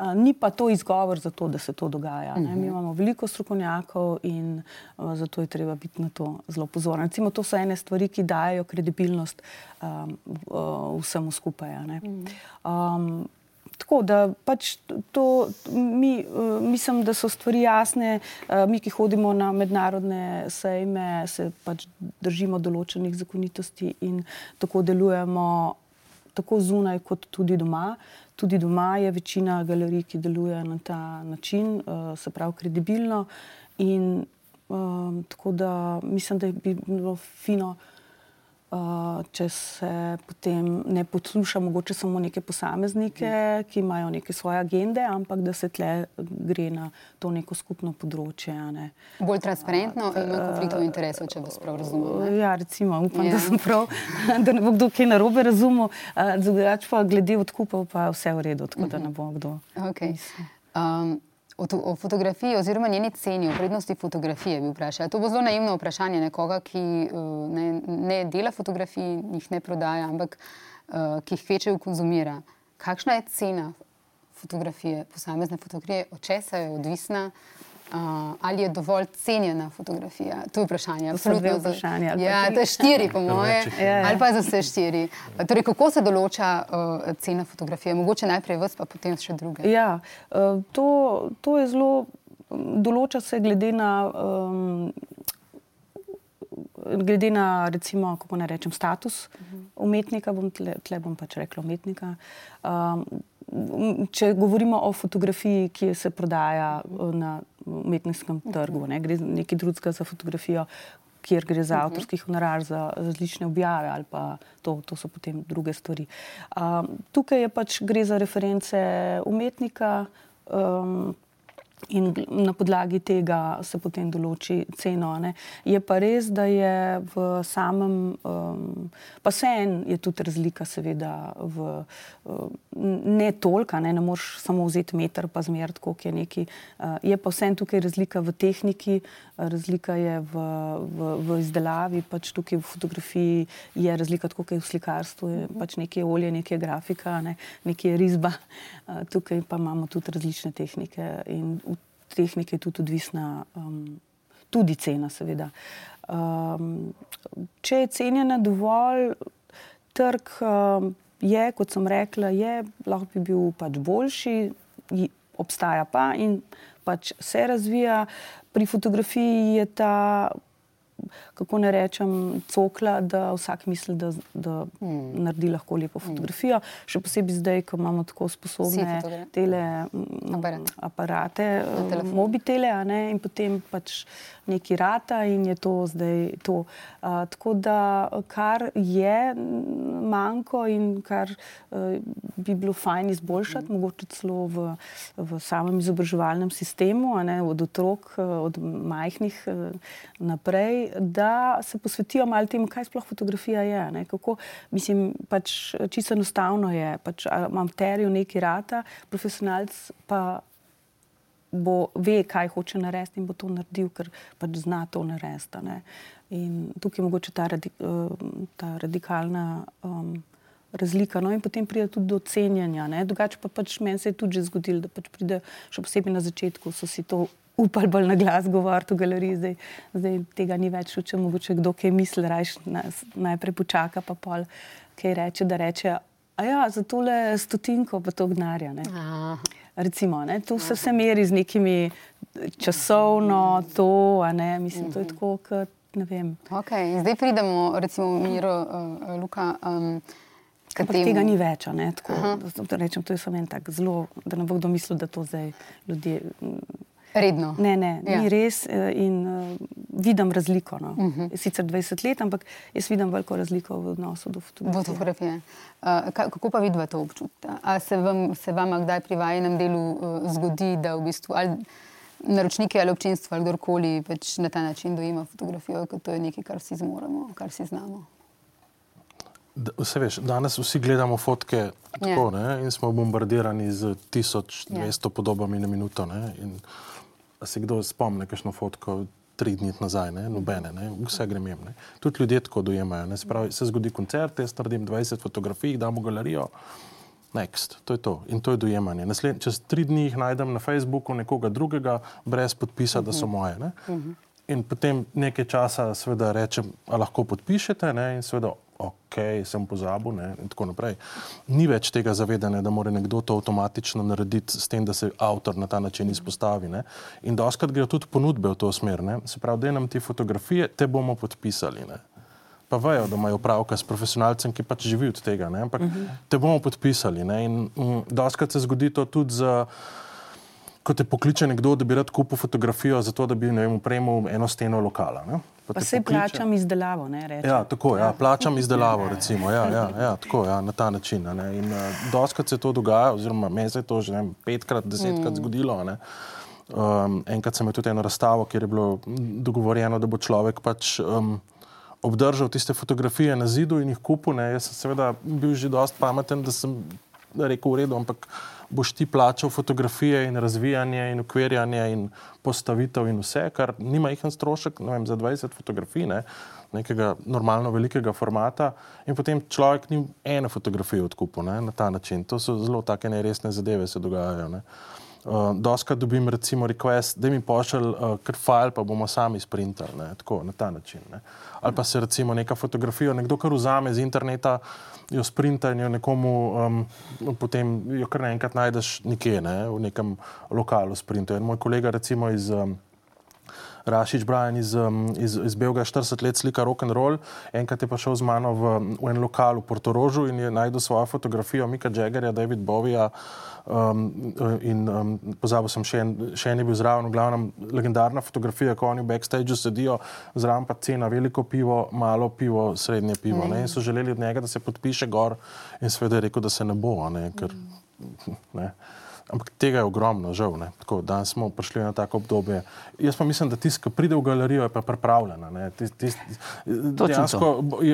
Uh, ni pa to izgovor za to, da se to dogaja. Uh -huh. Mi mhm. imamo veliko strokovnjakov in uh, zato je treba biti na to zelo pozoren. Recimo, to so ene stvari, ki dajo kredibilnost um, uh, vsemu skupaj. Um, tako da pač to, mi, uh, mislim, da so stvari jasne. Uh, mi, ki hodimo na mednarodne sejme, se pač držimo določenih zakonitosti in tako delujemo, tako zunaj, kot tudi doma. Tudi doma je večina galerij, ki deluje na ta način, uh, se pravi, kredibilno. In um, tako da mislim, da bi bilo fino. Uh, če se potem ne posluša, mogoče samo neke posameznike, ki imajo neke svoje agende, ampak da se tle gre na to neko skupno področje. Ne. Bolj transparentno in manj konfliktov interesov, če vas prav razumem. Ja, recimo, upam, ja. da sem prav, [laughs] da ne bo kdo kaj narobe razumel. Uh, Drugač pa glede odkupov, pa vse v redu, tako da ne bo kdo. Okay. Um, o, o fotografiji, oziroma njeni ceni, o vrednosti fotografije, bi vprašala. To bo zelo naivno vprašanje nekoga, ki uh, ne, ne dela fotografij, jih ne prodaja, ampak uh, ki jih večer konzumira. Kakšna je cena fotografije, posamezne fotografije, od česa je odvisna? Uh, ali je dovolj cenjena fotografija? To je vprašanje. Absolutno vprašanje. Ja, to je štiri, po moje. Ja. ali pa za vse štiri. Torej, kako se določa uh, cena fotografije? Mogoče najprej vas, pa potem še druge. Ja, uh, to, to je zelo. Določa se glede na, um, glede na recimo, kako naj rečem, status umetnika, bom tle, tle bom pač rekla umetnika. Um, če govorimo o fotografiji, ki se prodaja na umetniškem trgu, ne, gre nekaj drugega za fotografijo, kjer gre za avtorski honorar, za različne objave ali pa to, to so potem druge stvari. Um, tukaj je pač gre za reference umetnika. Um, In na podlagi tega se potem določi ceno. Ne. Je pa res, da je v samem, um, pa vseeno je tudi razlika, seveda, v, um, ne toliko, ne, ne moreš samo vzeti meter, pa zmerati, koliko je neki. Uh, je pa vseeno tukaj razlika v tehniki, razlika je v, v, v izdelavi, pač tukaj v fotografiji je razlika, kot je v slikarstvu, je pač nekaj olje, nekaj grafika, ne, nekaj risba. [laughs] Uh, tukaj pa imamo tudi različne tehnike. In tehnike je tudi odvisna, um, tudi cena, seveda. Um, če je cenjena dovolj, trg um, je, kot sem rekla, je, lahko bi bil pač boljši, obstaja pa in pač se razvija. Pri fotografiji je ta kako ne rečem, cokla, da vsak misli, da, da mm. naredi lahko lepo hmm. fotografijo. Mm. Še posebej zdaj, ko imamo tako sposobne tele Aparat. aparate, mobitele, ne, in potem pač neki rata in je to zdaj to. Uh, tako da, kar je manjko in kar uh, bi bilo fajn izboljšati, mm. mogoče celo v, v samem izobraževalnem sistemu, ne, od otrok, od majhnih uh, naprej, da se posvetijo malo temu, kaj sploh fotografija je. Kako, mislim, pač čisto enostavno je, pač imam terijo neki rata, profesionalc pa bo ve, kaj hoče narediti in bo to naredil, ker pač zna to narediti. In tukaj je mogoče ta, radi, ta radikalna. Um, Razlika. No, in potem pride tudi do cenjenja. Drugače pa pač meni se je tudi zgodilo, da pač pride, še posebej na začetku, so si to upali bolj na glas govoriti v galeriji, zdaj, zdaj tega ni več, če mogoče kdo kaj misli, rajš najprej počaka, pa pol kaj reče, da reče, a ja, za tole stotinko pa to gnarja. Recimo, ne, tu se vse meri z nekimi časovno, to, a ne, mislim, to je tako, kot ne vem. Okay, zdaj pridemo, recimo, Miro, uh, Luka. Um, Katem... Tega ni več, ne, tako, da, rečem, to je samo en tak zelo, da ne bo kdo mislil, da to zdaj ljudje Redno. Ne, ne, ja. ni res. Eh, in uh, vidim razliko. No. Uh mhm. -huh. Sicer 20 let, ampak jaz vidim veliko razliko v odnosu do fotografije. fotografije. Uh, kako pa vidva to občutite? Ali se vam, se vam kdaj pri vajenem delu uh, zgodi, da v bistvu ali naročniki ali občinstvo ali kdorkoli pač na ta način dojema fotografijo, kot to je nekaj, kar si zmoremo, kar si znamo? Vse veš, danes vsi gledamo fotke tako, yeah. in smo bombardirani z 1200 yeah. podobami na minuto. Ne, se kdo spomni, kakšno fotko tri dni nazaj, ne? nobene, ne? vse grem jem. Ne? Tudi ljudje tako dojemajo. Se, pravi, se zgodi koncert, jaz naredim 20 fotografij, dam v galerijo. Next, to je to in to je dojemanje. Nasled, čez tri dni jih najdem na Facebooku nekoga drugega, brez podpisa, uh -huh. da so moje. Uh -huh. In potem nekaj časa, seveda, rečem, lahko podpišete, ne? in seveda ok, sem pozabil ne, in tako naprej. Ni več tega zavedanja, da mora nekdo to avtomatično narediti s tem, da se avtor na ta način izpostavi. Ne. In doskrat grejo tudi ponudbe v to smer. Ne. Se pravi, da nam ti fotografije, te bomo podpisali. Ne. Pa vejo, da imajo pravka s profesionalcem, ki pač živi od tega, ne. ampak uh -huh. te bomo podpisali. Ne. In um, doskrat se zgodi to tudi za ko te pokliče nekdo, da bi rad kupil fotografijo, zato da bi upremil eno steno lokala. Ne? Pa, pa se plačam izdelavo. Ne, ja, tako, ja, plačam izdelavo, [laughs] recimo, ja, ja, ja, tako, ja, na ta način. In uh, doskrat se to dogaja, oziroma meni se je to že ne, petkrat, desetkrat mm. zgodilo. Ne? Um, enkrat sem imel tudi eno razstavo, kjer je bilo dogovorjeno, da bo človek pač um, obdržal tiste fotografije na zidu in jih kupil. Ne? Jaz sem seveda bil že dost pameten, da sem rekel: v redu, ampak boš ti plačal fotografije in razvijanje in ukvarjanje in postavitev in vse, kar nima jih en strošek, ne vem, za 20 fotografij, ne, nekega normalno velikega formata in potem človek ni ene fotografije odkupil ne, na ta način. To so zelo take neresne zadeve, se dogajajo. Ne. Uh, Doska dobim recimo request, da mi pošelj uh, kar file, pa bomo sami sprintali, ne, tako na ta način. Ne. Ali pa se recimo neka fotografija, nekdo kar vzame iz interneta, jo sprinta in jo nekomu, um, potem jo kar naenkrat najdeš nekje, ne, v nekem lokalu sprinta. In moj kolega recimo iz um, Rašič Brian iz, um, iz, iz Belga 40 let slika rock and roll, enkrat je pa šel z mano v, v en lokal v Portorožu in je najdel svojo fotografijo Mika Jaggerja, David Bovija. Um, in um, pozabil sem, še en, še en je bil zraven, v glavnem legendarna fotografija, ko oni v backstageu sedijo, zraven pa cena veliko pivo, malo pivo, srednje pivo. Mm. In so želeli od njega, da se podpiše gor, in seveda je rekel, da se ne bo. Ne, ker, ne. Ampak tega je ogromno, žal. Tako, danes smo prišli na tako obdobje. Jaz pa mislim, da tisti, ki pride v galerijo, je pa pripravljen.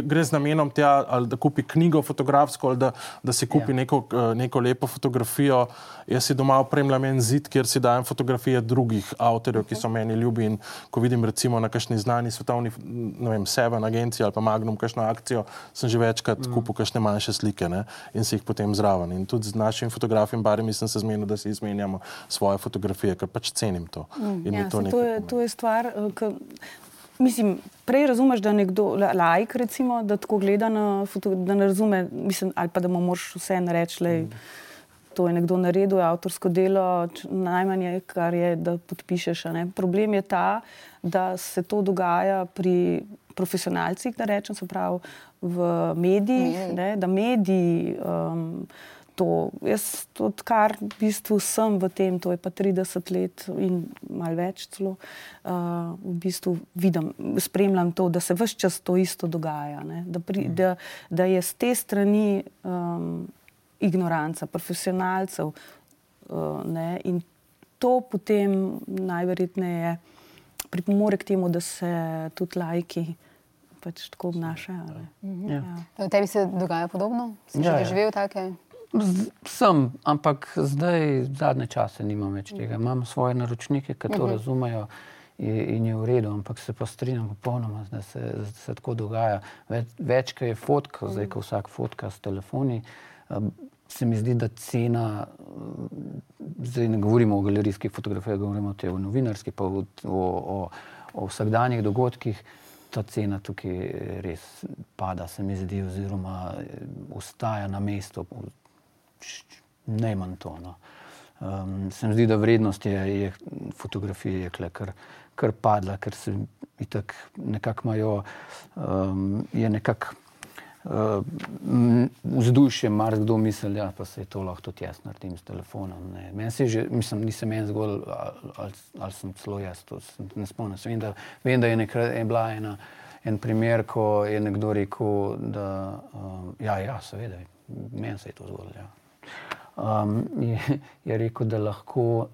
Gre z namenom tja, ali da kupi knjigo fotografsko, ali da, da si kupi ja. neko, eh, neko lepo fotografijo. Jaz si doma opremljam en zid, kjer si dajem fotografije drugih avtorjev, ki so meni ljubi. In ko vidim recimo na kakšni znani svetovni, ne vem, Seven agenciji ali pa Magnum, kakšno akcijo, sem že večkrat mm. kupil kakšne manjše slike ne? in si jih potem zraven. In tudi z našim fotografom, barem, sem se zmenil, da si izmenjamo svoje fotografije, ker pač cenim to. Mm, ja, to, to, je, to je stvar. Eh, K... Mislim, prej razumeš, da nekdo, lajk, recimo, da tako gleda na fotografijo, da ne razume, mislim, ali pa da mu moraš vse reči, mm. To je nekdo naredil, avtorsko delo, najmanje, kar je, da podpišeš. Problem je ta, da se to dogaja pri profesionalcih, da rečem, se pravi v medijih, ne, da mediji. Um, to. Jaz, odkar v bistvu sem v tem, to je pa 30 let in malo več, celo, uh, v bistvu vidim, spremljam to, da se vse čas to isto dogaja. Da, pri, mm. da, da je z te strani um, ignoranca, profesionalcev uh, ne, in to potem najverjetneje pripomore k temu, da se tudi lajki. Pač tako obnašajo. Ja. Ja. Tebi se dogaja podobno? Si ja, že ja. živel tako? Sem, ampak zdaj, zadnje čase, nimam več tega. Imam svoje naročnike, ki to uh mhm. -huh. razumejo in je v redu, ampak se pa strinjam popolnoma, da se, da se tako dogaja. Več, več kaj je fotka, zdaj, ko vsak fotka s telefoni. Se mi zdi, da cena, zdaj ne govorimo o galerijskih fotografijah, govorimo o novinarskih, pa o, o, o, o vsakdanjih dogodkih. Ta cena tukaj res pada, se mi zdi, oziroma ostaja na mestu, najmanj to. No. Um, se mi zdi, da vrednost je, je fotografije je kar, kar padla, ker se itak nekako imajo, um, je nekako vzdušje, mar kdo misli, da ja, se je to lahko tudi jaz naredim s telefonom. Ne. Meni se že, mislim, nisem en zgolj, ali, ali, ali sem celo jaz, to ne spomnim. Vem, da, vem, da je, nekra, je bila ena, en primer, ko je nekdo rekel, da um, ja, ja, seveda, meni se je to zgodilo. Ja um, je, je rekel, da lahko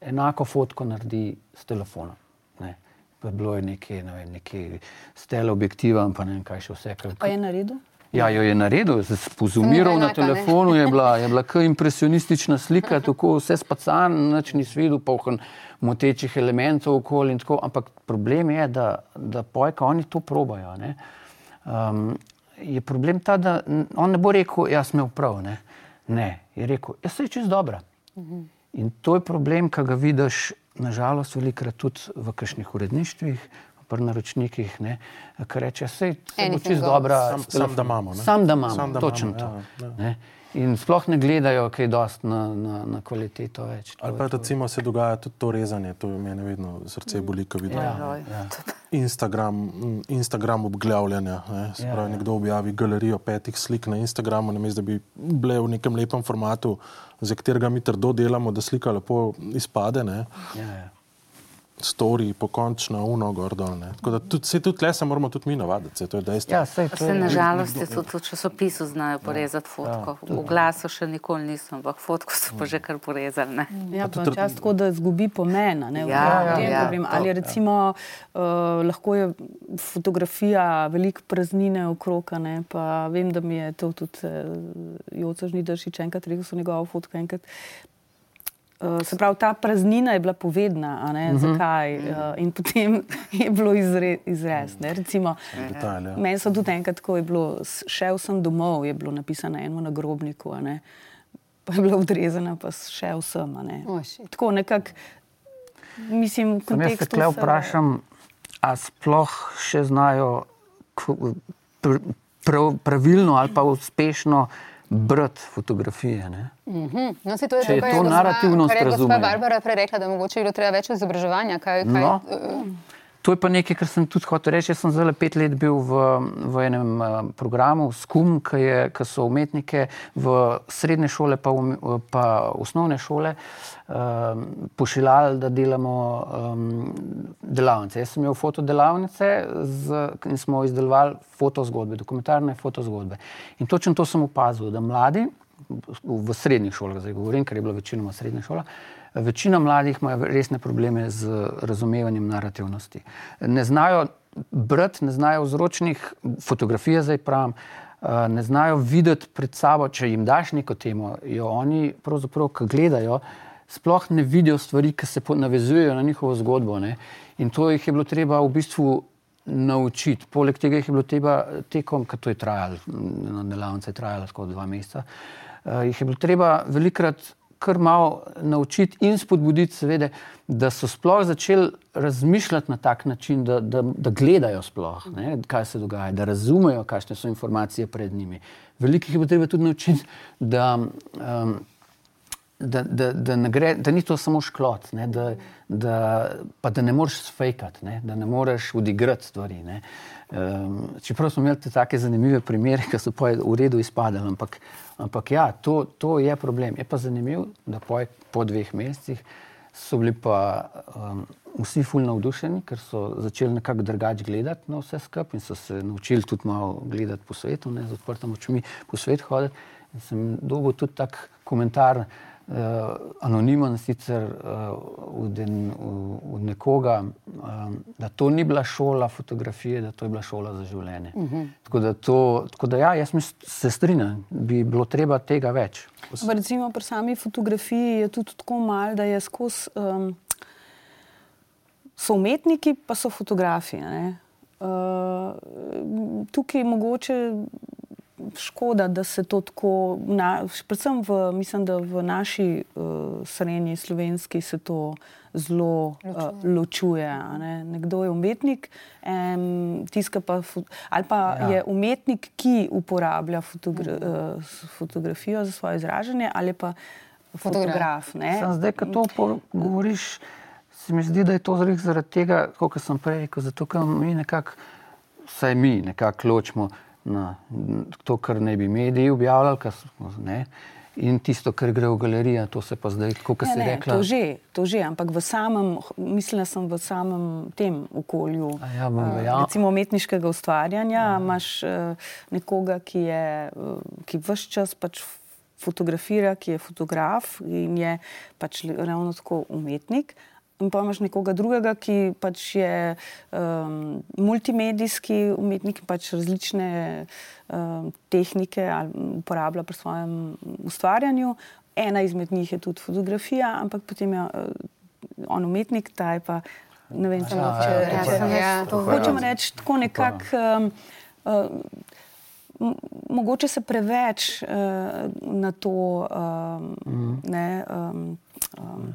enako fotko naredi s telefonom. Ne. Bilo je nekaj, ne vem, nekaj stele objektiva, pa ne vem, kaj še vse. Kaj je naredil? Ja, jo je naredil, spozumiral na telefonu, je bila, je bila kar impresionistična slika, tako vse spacan, nič ni svidel, poln motečih elementov okoli in tako, ampak problem je, da, da pojka oni to probajo. Um, je problem ta, da on ne bo rekel, jaz sem imel prav. Ne. Ne, je rekel, jaz sem čest dobra. Mhm. In to je problem, ki ga vidiš, nažalost, velikrat tudi v kakšnih uredništvih, pri naročnikih, ne, ki reče, da je Anything čisto dobra. Sam- sam, telefonom." da imamo, ne? Sam, da imamo, Sam, da točno imamo, to. ja, ja. ne. In sploh ne gledajo, kaj dosti na, na, na kvaliteto več. To Ali je pa recimo se dogaja tudi to rezanje, to mene vedno srce boli, ko vidim. Ja, ja. Instagram, Instagram obglavljanja. Ne? Se Ja, pravi, ja. nekdo objavi galerijo petih slik na Instagramu, namesto da bi bile v nekem lepem formatu, za katerega mi trdo delamo, da slika lepo izpade. Ne? Ja, ja. Story, pokončno, uno, gor dol. ne. Tako da tudi, se tudi tle se moramo tudi mi navaditi, se to je dejstvo. Ja, sej, to se je- nažalost je tudi v časopisu znajo porezati fotko. V glasu še nikoli nisem, ampak fotko so pa že kar porezali. Ne? Ja, pa čas tako, da izgubi pomena. Ne, Ja, tem ja, problemu. Ali recimo uh, lahko je fotografija veliko praznine okrog, a ne, pa vem, da mi je to tudi uh, Joca Žnidaršič enkrat rekel, so njegovo fotko enkrat. Uh, se pravi, ta praznina je bila povedna, a ne, uh -huh. zakaj. Uh, in potem [laughs] je bilo izre, izrez. Ne, recimo, Detajl, ja. Meni so tudi enkrat, ko je bilo, šel sem domov, je bilo napisano na enem nagrobniku, a ne, pa je bila odrezana, pa šel sem. a ne. Oh, shit. Tako nekako, mislim, v Sem jaz se kontekstu. se- vprašam, a sploh še znajo pravilno ali pa uspešno brati fotografije. Ne? Mhm. No, saj to je Če je kar to gospa- narativnost kar je. Barbara prej rekla, da mogoče bi bilo treba več izobraževanja. Kaj, kaj, No. eh, To je pa nekaj, kar sem tudi hotel reči. Jaz sem zdaj pet let bil v, v enem uh, programu SKUM, ki, ki so umetnike v srednje šole pa, um, pa osnovne šole uh, pošiljali, da delamo um, delavnice. Jaz sem imel fotodelavnice z, in smo izdelovali fotozgodbe, dokumentarne fotozgodbe. In točno to sem opazil, da mladi v, v srednjih šolah, zdaj govorim, ker je bila večinoma srednja šola, Večina mladih ima resne probleme z razumevanjem narativnosti. Ne znajo brati, ne znajo vzročnih fotografij, zdaj pravim, eh, ne znajo videti pred sabo, če jim daš neko temo, jo oni pravzaprav, ki gledajo, sploh ne vidijo stvari, ki se navezujejo na njihovo zgodbo. Ne? In to jih je bilo treba v bistvu naučiti. Poleg tega jih je bilo treba tekom, ker to je trajalo, na delavnice je trajalo skoraj dva meseca, uh, jih je bilo treba velikrat kar malo naučiti in spodbuditi, seveda, da so sploh začeli razmišljati na tak način, da, da, da gledajo sploh, ne, kaj se dogaja, da razumejo, kakšne so informacije pred njimi. Veliko jih je treba tudi naučiti, da. Um, da, da, da, gre, da ni to samo šklot, ne, da, da, pa da ne moreš fejkati, ne, da ne moreš odigrati stvari. Ne. Um, čeprav smo imeli take zanimive primere, ki so pa v redu izpadali, ampak, ampak ja, to, to je problem. Je pa zanimivo, da po, po dveh mesecih so bili pa um, vsi fulno navdušeni, ker so začeli nekako drugače gledati na vse skupaj in so se naučili tudi malo gledati po svetu, ne, z odprtimi očmi po svetu hoditi. In sem dobil tudi tak komentar, anonimen sicer uh, od, en, od nekoga, um, da to ni bila šola fotografije, da to je bila šola za življenje. Uh -huh. tako, da to, tako da ja, jaz se strinjam, bi bilo treba tega več. Recimo pri sami fotografiji je tudi tako malo, da je skozi. Um, so umetniki, pa so fotografi. ne. Uh, tukaj je mogoče škoda, da se to tako, na, predvsem v, mislim, da v naši uh, srednji slovenski se to zelo uh, ločuje. a Ne? Nekdo je umetnik, um, tiska pa, ali pa Ja. je umetnik, ki uporablja fotogra uh, fotografijo za svoje izražanje, ali pa Fotograf. fotograf. zdaj, ko to govoriš, se mi zdi, da je to zaradi tega, kot sem prej rekel, zato ker mi nekako, vsaj mi nekako ločimo na to, kar ne bi mediji objavljali, kar smo, ne, in tisto, kar gre v galerijo, to se pa zdaj, kot Ne, si ne, rekla. to, že, to že, ampak v samem, mislila sem v samem tem okolju. A ja, bom eh, verjel. recimo umetniškega ustvarjanja, ja. imaš uh, nekoga, ki je, uh, ki vse čas pač fotografira, ki je fotograf in je pač ravno tako umetnik. In pa imaš nekoga drugega, ki pač je um, multimedijski umetnik, pač različne um, tehnike uporablja pri svojem ustvarjanju. Ena izmed njih je tudi fotografija, ampak potem je uh, on umetnik, ta je pa ne vem, če Ja, lahko ja, če- ja, to Hočem reči tako nekako. Um, uh, Mogoče se preveč uh, na to um, mm. ne, um, um,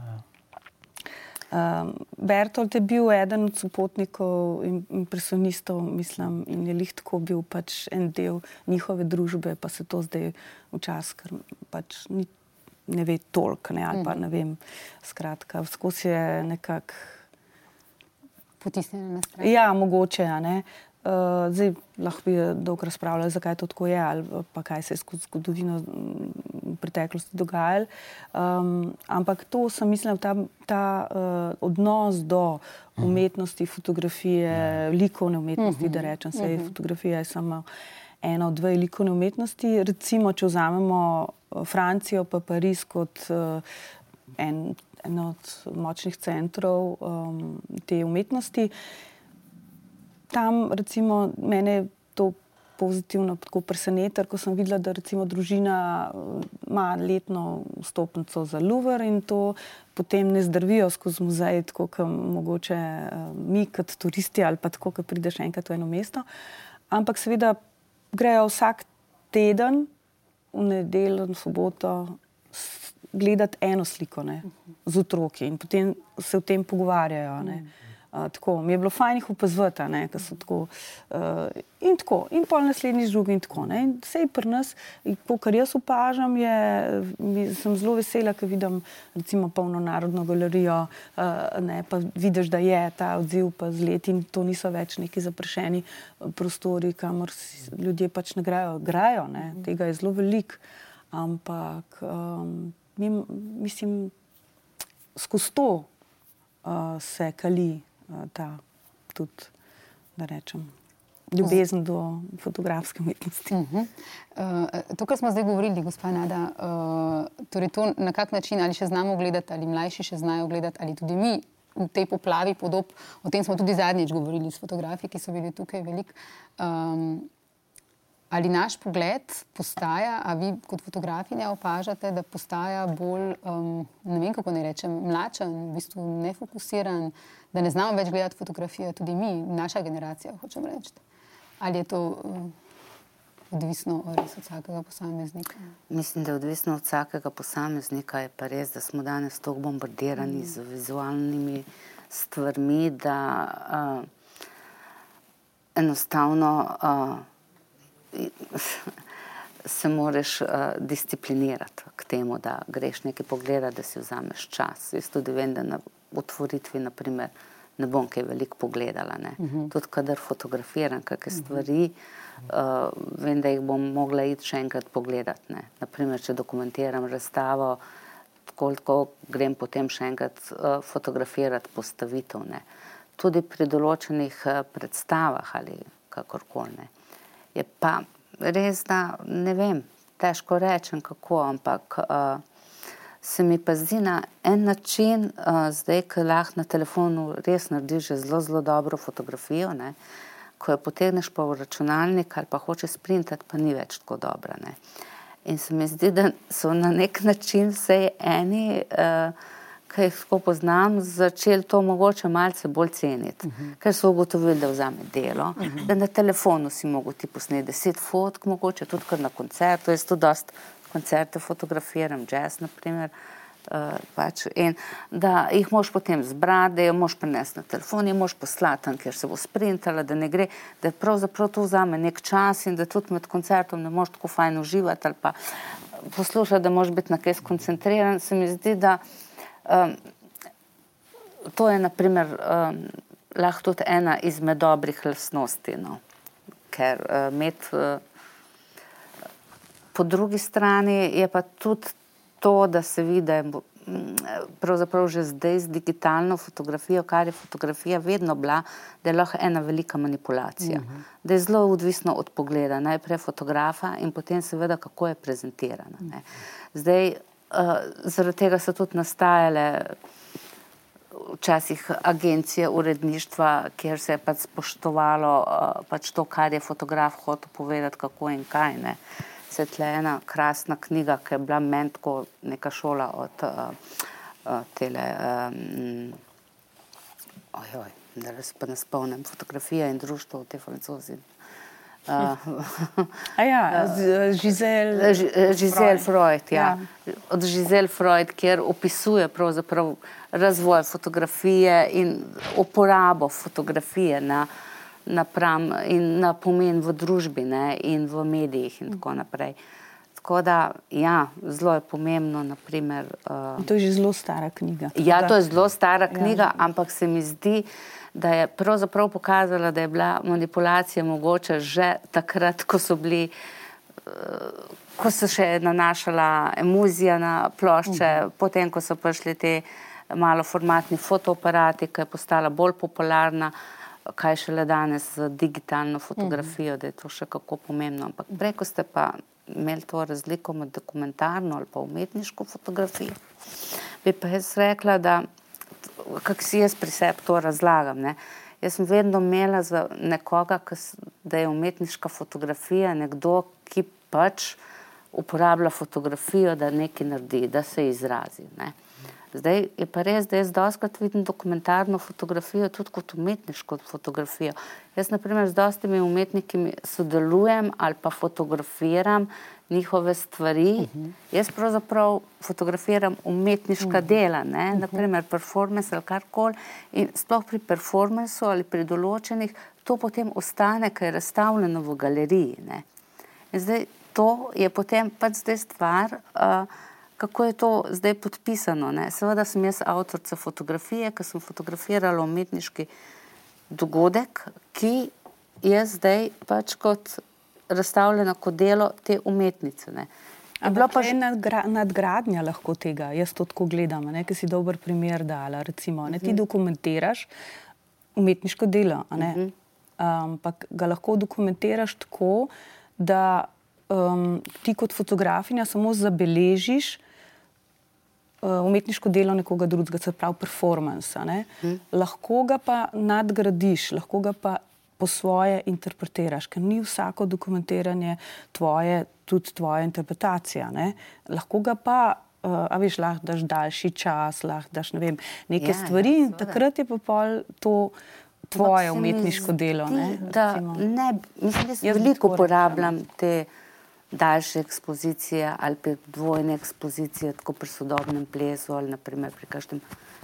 Um, Bertolt je bil eden od sopotnikov in impresionistov, mislim, in je lih tako bil pač en del njihove družbe, pa se to zdaj včasih, ker pač ni, ne ve toliko, ne, ali pa Mhm. ne vem, skratka, skozi je nekako. Potisnjene na stran. Ja, mogoče. a ne. Uh, zdaj lahko bi dolgo razpravljali, zakaj to tako je, ali pa kaj se je skozi zgodovino mm, v preteklosti dogajalo. Um, ampak to sem mislila, ta, ta uh, odnos do umetnosti, fotografije, likovne umetnosti, da rečem, se je fotografija je samo ena od dveh likovne umetnosti. Recimo, če vzamemo uh, Francijo, pa Pariz kot uh, en, en od močnih centrov um, te umetnosti tam, recimo, mene to pozitivno presenetilo, ko sem videla, da recimo družina eh, ima letno stopnico za Louvre in to potem ne zdrvijo skozi muzej, tako kot mogoče eh, mi kot turisti ali pa tako, kot prideš enkrat v eno mesto. Ampak seveda grejo vsak teden, v nedeljo, v soboto, gledati eno sliko ne, z otroki in potem se o tem pogovarjajo. Ne. Uh, tako, mi je bilo fajn jih opazovati, da so tako. Uh, in tako, in pol naslednjič drugi, in tako. Ne. In vse pri nas, to, kar jaz opažam, je, mi, sem zelo vesela, ker vidim, recimo, polno narodno galerijo, uh, ne, pa vidiš, da je ta odziv, pa z leti, in to niso več neki zaprašeni prostori, kamor ljudje pač ne grejo. Grajo, ne. Tega je zelo veliko, ampak um, mi, mislim, skozi to uh, se kali ta tudi, da rečem, ljubezen do fotografske umetnosti. Uh -huh. uh, to, kar smo zdaj govorili, gospod Nada, uh, torej to na kak način ali še znamo gledati, ali mlajši še znajo gledati, ali tudi mi v tej poplavi podob, o tem smo tudi zadnjič govorili s fotografi, ki so bili tukaj veliko. Um, ali naš pogled postaja, a vi kot fotografinja opažate, da postaja bolj, um, ne vem kako ne rečem, mlačen, v bistvu nefokusiran, da ne znamo več gledati fotografijo, tudi mi, naša generacija, hočem reči. Ali je to um, odvisno res od vsakega posameznika? Mislim, da je odvisno od vsakega posameznika. Je pa res, da smo danes tako bombardirani z vizualnimi stvarmi, da uh, enostavno uh, se moraš uh, disciplinirati k temu, da greš nekaj pogledati, da si vzameš čas. Jaz tudi vem, da na otvoritvi, naprimer, ne bom kaj veliko pogledala. Uh -huh. Tudi, kadar fotografiram kakšne stvari, uh, vem, da jih bom mogla iti še enkrat pogledati. Ne. Naprimer, če dokumentiram razstavo, koliko grem potem še enkrat uh, fotografirati postavitev. Ne. Tudi pri določenih uh, predstavah ali kakorkoli. Je pa res, da ne vem, težko rečem kako, ampak uh, se mi pa zdi na en način, uh, zdaj, ko lahko na telefonu res narediš zelo, zelo dobro fotografijo, ne, ko jo potegneš pa v računalnik ali pa hočeš sprintati, pa ni več tako dobra. Ne. In se mi zdi, da so na nek način vsej eni, uh, ki jih tako poznam, začeli to mogoče malce bolj ceniti, uh -huh. ker so ugotovili, da vzame delo, uh -huh. da na telefonu si mogel ti posneti deset fotk, mogoče tudi kar na koncertu. Jaz tudi dost koncerte fotografiram, jazz naprimer. Uh, pač, in da jih moš potem zbrati, da jo moš prenesti na telefon, jo moš poslati, ker se bo sprintala, da ne gre, da pravzaprav to vzame nek čas in da tudi med koncertom ne moš tako fajn uživati ali pa poslušati, da moš biti na kaj skoncentriran. Se mi zdi, da um, to je naprimer um, lahko tudi ena izmed dobrih lastnosti, no? ker uh, med uh, Po drugi strani je pa tudi to, da se vidi, da je pravzaprav že zdaj z digitalno fotografijo, kar je fotografija vedno bila, da je lahko ena velika manipulacija. Da je zelo odvisno od pogleda, najprej fotografa in potem seveda, kako je prezentirana. Ne. Zdaj, uh, zaradi tega so tudi nastajale včasih agencije uredništva, kjer se je pač spoštovalo uh, pač to, kar je fotograf hotel povedati, kako in kaj. Ne. Se tle ena krasna knjiga, ki je bila meni tako neka šola od uh, tele. Um, ojoj, da se pa ne spomnim, fotografija in društvo v tej francozi. A [laughs] ja, Žizel. Žizel Freud, Freud ja. Ja. od Žizel Freud, kjer opisuje razvoj fotografije in uporabo fotografije na, napram in na pomen v družbi ne, in v medijih in tako naprej. Tako da, ja, zelo je pomembno, naprimer, uh, To je že zelo stara knjiga. Ja, Da. to je zelo stara knjiga, ja. ampak se mi zdi, da je pravzaprav pokazala, da je bila manipulacija mogoče že takrat, ko so bili. eh, Ko so še nanašala emulzija na plošče, uh. potem ko so prišli ti maloformatni fotoaparati, ki je postala bolj popularna, kaj šele danes z digitalno fotografijo, uh. da je to še kako pomembno. Ampak preko ste pa imeli to razliko med dokumentarno ali pa umetniško fotografijo. Bi pa jaz rekla, da kako si jaz pri sebi to razlagam. Ne? Jaz sem vedno imela za nekoga, ki s- da je umetniška fotografija nekdo, ki pač uporablja fotografijo, da nekaj naredi, da se izrazi. Ne? Zdaj je pa res, da jaz doskrat vidim dokumentarno fotografijo tudi kot umetniško fotografijo. Jaz, na primer, z dostimi umetniki sodelujem ali pa fotografiram njihove stvari. Uh -huh. Jaz pravzaprav fotografiram umetniška uh -huh. dela, ne? naprimer performance ali karkoli. In sploh pri performancu ali pri določenih, to potem ostane, ker je razstavljeno v galeriji. Ne? In zdaj to je potem pač zdaj stvar. Uh, Kako je to zdaj podpisano? Ne? Seveda sem jaz avtorica fotografije, ki sem fotografirala umetniški dogodek, ki je zdaj pač kot razstavljena kot delo te umetnice. Ne? Je bilo Ampak pa je nadgra, nadgradnja lahko tega. Jaz to tako gledam, ne, ki si dober primer dala. Recimo, ne, ti dokumentiraš umetniško delo, ne, ampak ga lahko dokumentiraš tako, da um, ti kot fotografinja samo zabeležiš uh, umetniško delo nekoga drugega, se pravi performance. ne. Lahko ga pa nadgradiš, lahko ga pa po svoje interpretiraš, ker ni vsako dokumentiranje tvoje, tudi tvoja interpretacija. Ne? Lahko ga pa, uh, a veš, lahko daš daljši čas, lahko daš ne vem, neke Ja, ja, ja, stvari in seveda. takrat je pa pol to tvoje umetniško delo. zdi, Ne? Da recimo. ne, mislim, da Jaz veliko no. uporabljam te daljše ekspozicije ali pa dvojne ekspozicije, tako pri sodobnem plesu ali naprimer pri kakšnem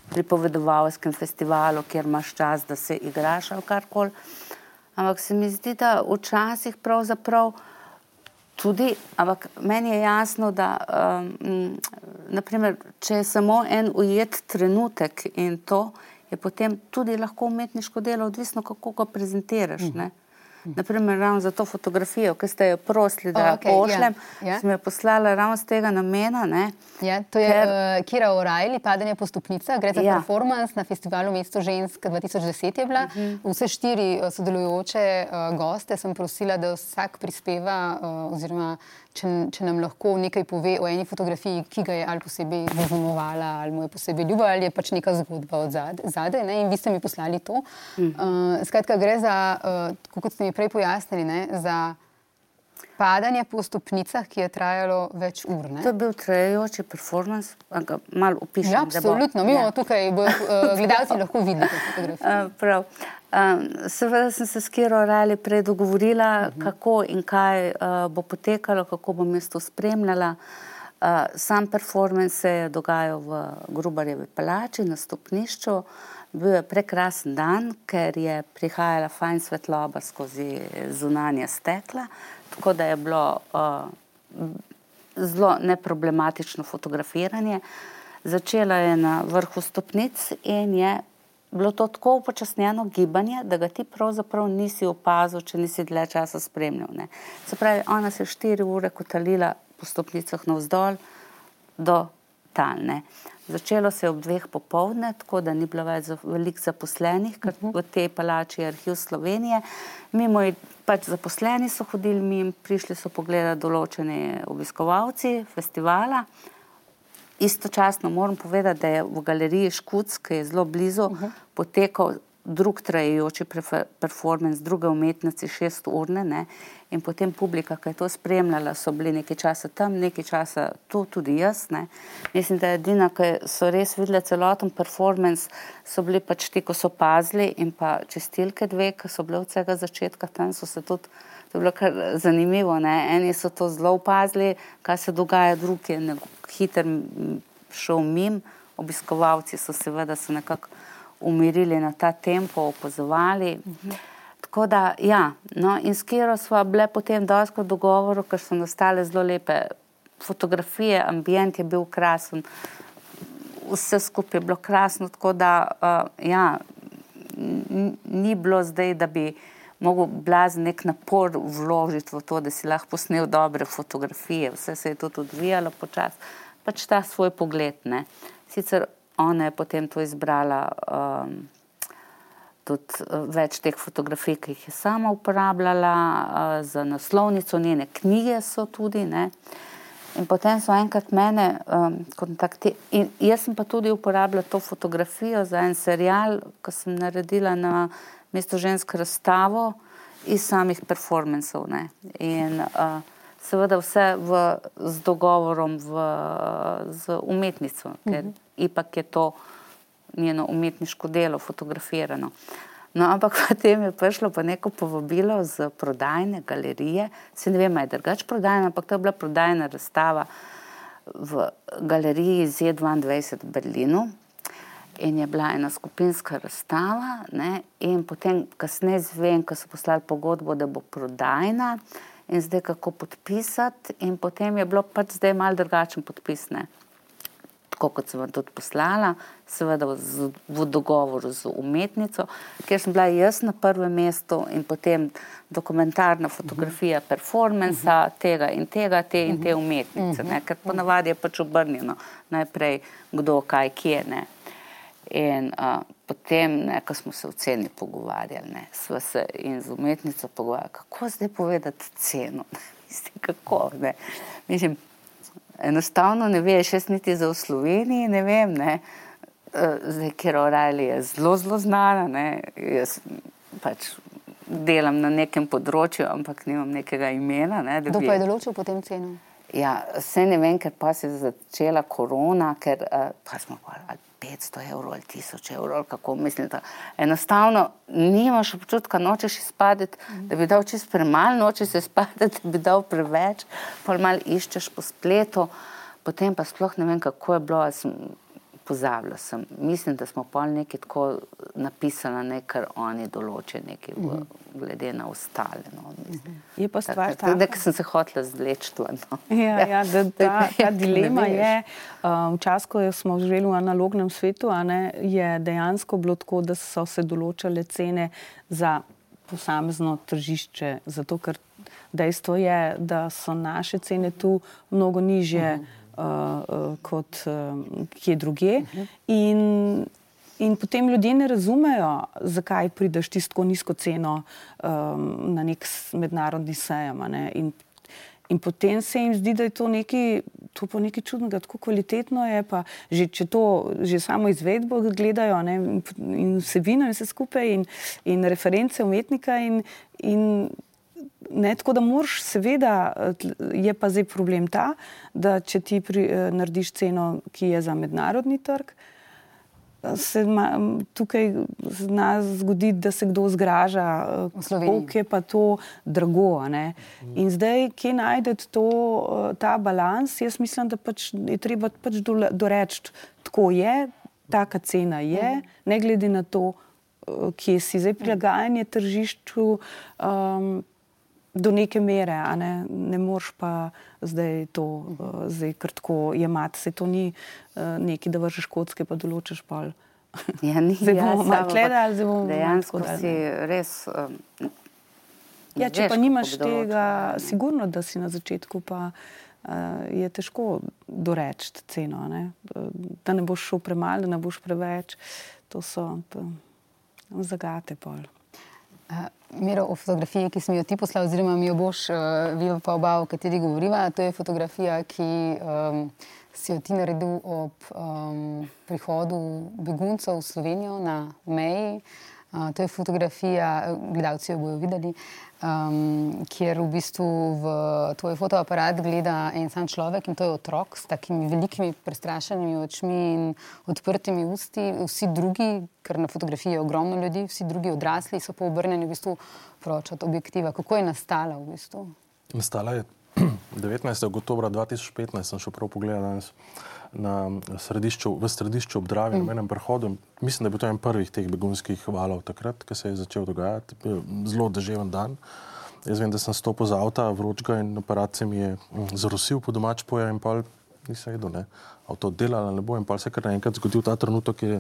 pripovedovalskem festivalu, kjer imaš čas, da se igraš ali karkoli. Ampak se mi zdi, da včasih pravzaprav tudi, ampak meni je jasno, da um, naprimer, če je samo en ujet trenutek in to je potem tudi lahko umetniško delo, odvisno kako ga prezentiraš. Ne? Naprimer, ravno za to fotografijo, ki ste jo prosili, da O, jo okej, ja, pošljem, ja. sem jo poslala ravno z tega namena. Ne? Ja, to je Ker- uh, Kira O'Reilly, padanje po stopnicah. Gre za ja. performance na festivalu Mesto žensk 2010. Je bila. Uh Mhm. -huh. Vse štiri uh, sodelujoče uh, goste sem prosila, da vsak prispeva, uh, oziroma če, če nam lahko nekaj pove o eni fotografiji, ki ga je ali posebej zaznamovala, ali mu je posebej ljuba, ali je pač neka zgodba od zad- zadaj. Ne? In vi ste mi poslali to. Uh skratka, gre za, uh, kot ste mi prej pojasnili, ne? za padanje po stopnicah, ki je trajalo več ur. Ne? To je bil trajajoči performance, a ga malo opišem. Ja, da bo- absolutno. Mi Ja. bomo tukaj, bo, uh, gledalci lahko videli to fotografijo. Uh, [laughs] prav. Um, seveda sem se s Kiro Rali prej dogovorila, uh -huh. kako in kaj uh, bo potekalo, kako bom jaz to spremljala. Uh, sam performance se je dogajal v Grubarjevi palači na stopnišču. Bil je prekrasen dan, ker je prihajala fajn svetloba skozi zunanje stekla, tako da je bilo uh, zelo neproblematično fotografiranje. Začela je na vrhu stopnic in je bilo to tako upočasnjeno gibanje, da ga ti pravzaprav nisi opazil, če nisi dlje časa spremljal. Ne. Se pravi, ona se je štiri ure kotalila po stopnicah navzdol do talne. Začelo se je ob dveh popovdne, tako da ni bilo več veliko zaposlenih, ker v tej palači je arhiv Slovenije. Mimo je pač zaposleni so hodili, mimo prišli so pogledati določeni obiskovalci festivala. Istočasno moram povedati, da je v galeriji Škuc, ki je zelo blizu, uh -huh. potekal drug trajajoči performance, druge umetnice, šest urne. Ne? In potem publika, ki je to spremljala, so bili nekaj časa tam, nekaj časa tu, tudi jaz. Ne? Mislim, da je edina, ki so res videli celoten performance, so bili pač ti, ko so pazili in pa čestilke dve, ki so bile od vsega začetka tam, so se tudi To je bilo kar zanimivo. Ne? Eni so to zelo opazili, kaj se dogaja, drugi je hiter šel mim. Obiskovalci so seveda se nekako umirili na ta tempo, opazovali. Tako da, ja, no, in s Kiro smo bile potem dosto dogovoru, ker so nastale zelo lepe fotografije, ambient je bil krasen, vse skupaj je bilo krasno, tako da, uh, ja, ni bilo zdaj, da bi mogel blazen nek napor vložiti v to, da si lahko posnel dobre fotografije, vse se je tudi odvijalo počasi, pač ta svoj pogled, ne. Sicer ona je potem to izbrala um, tudi uh, več teh fotografij, ki jih je sama uporabljala uh, za naslovnico, njene knjige so tudi, ne. In potem so enkrat mene um, kontaktirali. In jaz sem pa tudi uporabljala to fotografijo za en serial, ki sem naredila na mesto ženske razstavo iz samih performancev. Ne. In uh, seveda vse v, z dogovorom v, z umetnico, ker uh -huh. ipak je to njeno umetniško delo fotografirano. No, ampak [laughs] potem je prišlo pa neko povabilo z prodajne galerije, se ne vem, je drugač prodajna, ampak to je bila prodajna razstava v galeriji Z22 v Berlinu. In je bila ena skupinska razstava, ne? in potem, kasneje, zvem, ko so poslali pogodbo, da bo prodajna, in zdaj kako podpisati. In potem je bilo pač zdaj malo drugačen podpis. Ne? Tako kot sem vam tudi poslala, seveda v, v dogovoru z umetnico, ker sem bila jaz na prvem mestu in potem dokumentarna fotografija, performansa uh -huh. tega in tega, te in te umetnice. Uh -huh. Ker ponavadi je pač obrnjeno, najprej kdo, kaj, kje. Ne? In uh, potem, ne, ko smo se o ceni pogovarjali, ne, smo se in z umetnico pogovarjali, kako zdaj povedati ceno. [laughs] Mislim, kako, ne. Mislim, enostavno ne veš, jaz niti za v Sloveniji ne vem, ne. Zdaj, ker Orajli je zelo, zelo znana, ne. Jaz pač delam na nekem področju, ampak nimam nekega imena. Ne, Kdo pa je določil potem ceno? Ja, vse ne vem, ker pa se je začela korona, ker uh, pa smo pa ali 500 evrov ali 1000 evrov, kako mislite. Enostavno nimaš občutka, nočeš izpadeti, da bi dal čist premalo, nočeš se spadati, [laughs] da bi dal preveč, pa malo iščeš po spletu, potem pa sploh ne vem, kako je bilo, sem pozabila sem. Mislim, da smo pol nekaj tako napisali, ne, kar oni določijo, nekaj v, Mhm. glede na ostale. No, mislim. Je pa stvar Tako da sem se hotela zleči. No. Ja, ja, da, ta, [laughs] ta Ne dilema je, um, včasih, ko smo živeli v analognem svetu, ne, je dejansko bilo tako, da so se določale cene za posamezno tržišče. Zato, ker dejstvo je, da so naše cene tu mnogo nižje uh, uh, kot uh, kje druge. In, in potem ljudje ne razumejo, zakaj prideš ti s tako nizko ceno um, na nek mednarodni sejem. ne. In In potem se jim zdi, da je to nekaj, to pa nekaj čudnega, tako kvalitetno je. Pa, že, če to že samo izvedbo gledajo ne, in vsebino in vse skupaj, in, in reference umetnika. In, in, ne, tako da moraš, seveda, eh, je pa zdaj problem ta, da če ti pri, eh, narediš ceno, ki je za mednarodni trg, se ma, tukaj zna zgoditi, da se kdo zgraža, eh, koliko je pa to drago. ne. In zdaj, kje najdete to, eh, ta balans? Jaz mislim, da pač je treba pač doreči, tako je, taka cena je, ne glede na to, eh, kje si. Zdaj prilagajanje tržišču. Um, Do neke mere, a ne, ne moreš pa zdaj to uh, zdaj kar tako jemati. Se to ni uh, nekaj, da vržeš kocke, pa določiš pol. Ja, ni, [laughs] Zdaj bomo ja, malo gledali, zdaj bomo Dejansko dali, si res. Um, Ja, če pa nimaš bi določil, tega, sigurno, da si na začetku, pa uh, je težko doreči ceno. Ne? Da ne boš šel premalo, da ne boš preveč. To so pa, zagate pol. Uh, Miro, o fotografiji, ki sem jo ti poslal, oziroma mi jo boš, uh, vi pa oba, o kateri govoriva, to je fotografija, ki um, si jo ti naredil ob um, prihodu beguncev v Slovenijo na meji. Uh, to je fotografija, gledalci jo bodo videli, um, kjer v bistvu v tvoj fotoaparat gleda en sam človek in to je otrok s takimi velikimi prestrašenimi očmi in odprtimi usti. Vsi drugi, ker na fotografiji je ogromno ljudi, vsi drugi odrasli so pa obrnjeni v bistvu proč od objektiva. Kako je nastala v bistvu? Nastala je 19. oktober 2015, sem šel prav pogledat danes na središču, v središču ob Dravi, mm. na enem prehodu. Mislim, da je bil to en prvih teh begunskih valov takrat, ko se je začel dogajati. Zelo deževen dan. Jaz vem, da sem stopil z avta, vročga in aparat se mi je mm, zarosil po domač poja in pol nisem vedel, ne, ali to delalo ali ne bo. In pa se kar naenkrat zgodil ta trenutek, ki je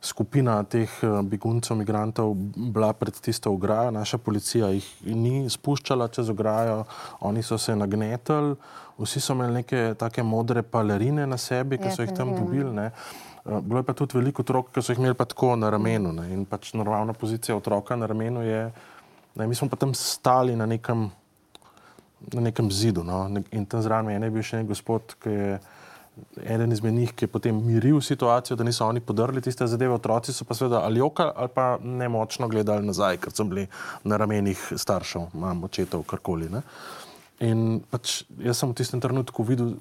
skupina teh eh, beguncev, migrantov bila pred tisto ograjo, naša policija jih ni spuščala čez ograjo, oni so se nagnetali, vsi so imeli neke take modre palerine na sebi, ki ja, so jih tam dobili. Ne. Eh, bilo je pa tudi veliko otrok, ki so jih imeli pa tako na ramenu. Ne. In pač normalna pozicija otroka na ramenu je, ne, mi smo pa tam stali na nekem na nekem zidu. No? In tam zraven je bil še en gospod, ki je eden izmed njih, ki je potem miril situacijo, da niso oni podrli tiste zadeve. Otroci so pa seveda ali okali ali pa ne močno gledali nazaj, ker so bili na ramenih staršev, mam, očetov, karkoli. Ne? In pač jaz sem v tistem trenutku videl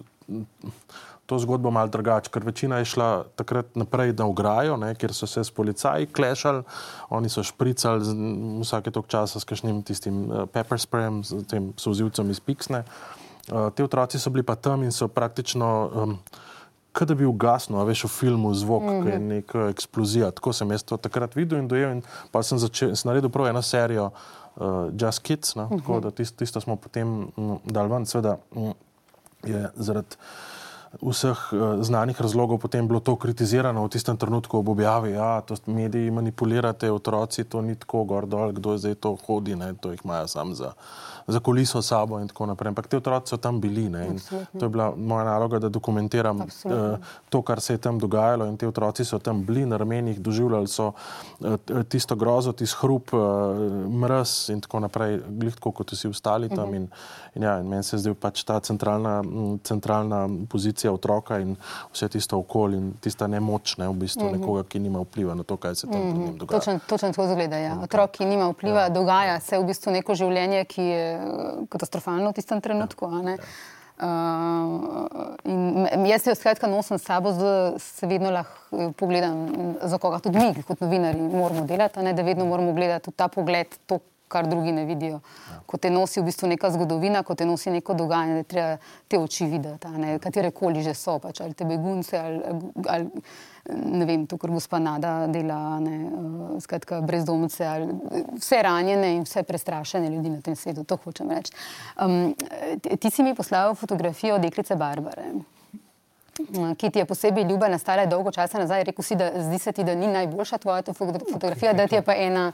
to zgodbo malo drugače, ker večina je šla takrat naprej na ograjo, ne, kjer so se s policaji klešali, oni so špricali vsake tok časa s kakšnim tistim uh, pepper sprayem, s tem sozivcem iz Piksne. Uh, te otroci so bili pa tam in so praktično, um, kot da bi ugasnil, veš, v filmu zvok, mm -hmm. ki je neka eksplozija. Tako sem jaz to takrat videl in dojel in pa sem, začel, sem naredil prav eno serijo uh, Just Kids, no, mm -hmm. tako da tisto, tisto smo potem um, dal ven, seveda um, je zaradi vseh uh, znanih razlogov potem bilo to kritizirano v tistem trenutku ob objavi, da ja, mediji manipulirate, otroci to ni tako gor dol, kdo zdaj to hodi, ne, to jih imajo sam za za kuliso sabo in tako naprej. Ampak te otroci so tam bili ne, in to je bila moja naloga, da dokumentiram uh, to, kar se je tam dogajalo. In te otroci so tam bili na ramenih, doživljali so uh, tisto grozo, tisto hrup, uh, mrz in tako naprej, glitko kot vsi ostali tam. Mhm. In, in, ja, in meni se je zdela pač ta centralna, centralna pozicija otroka in vse tisto okolje in tista nemočna, v bistvu mhm. nekoga, ki nima vpliva na to, kaj se tam mhm. dogaja. Točno, točno tako zgleda. Ja. Otrok, ki nima vpliva, ja. dogaja se v bistvu neko življenje, ki je katastrofalno v tistem trenutku. Ja. Uh, jaz jo skratka nosim s sabo, da se vedno lahko pogledam, za koga tudi mi, kot novinari, moramo delati, ne, da vedno moramo gledati ta pogled, to, kar drugi ne vidijo. Ja. Ko te nosi v bistvu neka zgodovina, ko te nosi neko dogajanje, da treba te oči videti, katere koli že so, pač, ali te begunce, ali, ali ne vem, to, kar gospa Nada dela, ne, uh, skratka, brezdomce, ali, vse ranjene in vse prestrašene ljudi na tem svetu, to hočem reči. Um, ti si mi poslal fotografijo deklice Barbare. Ki ti je posebej ljuba, nastala je dolgo časa nazaj. Rekl si, da zdi se ti, da ni najboljša tvoja fotografija, da ti je pa ena,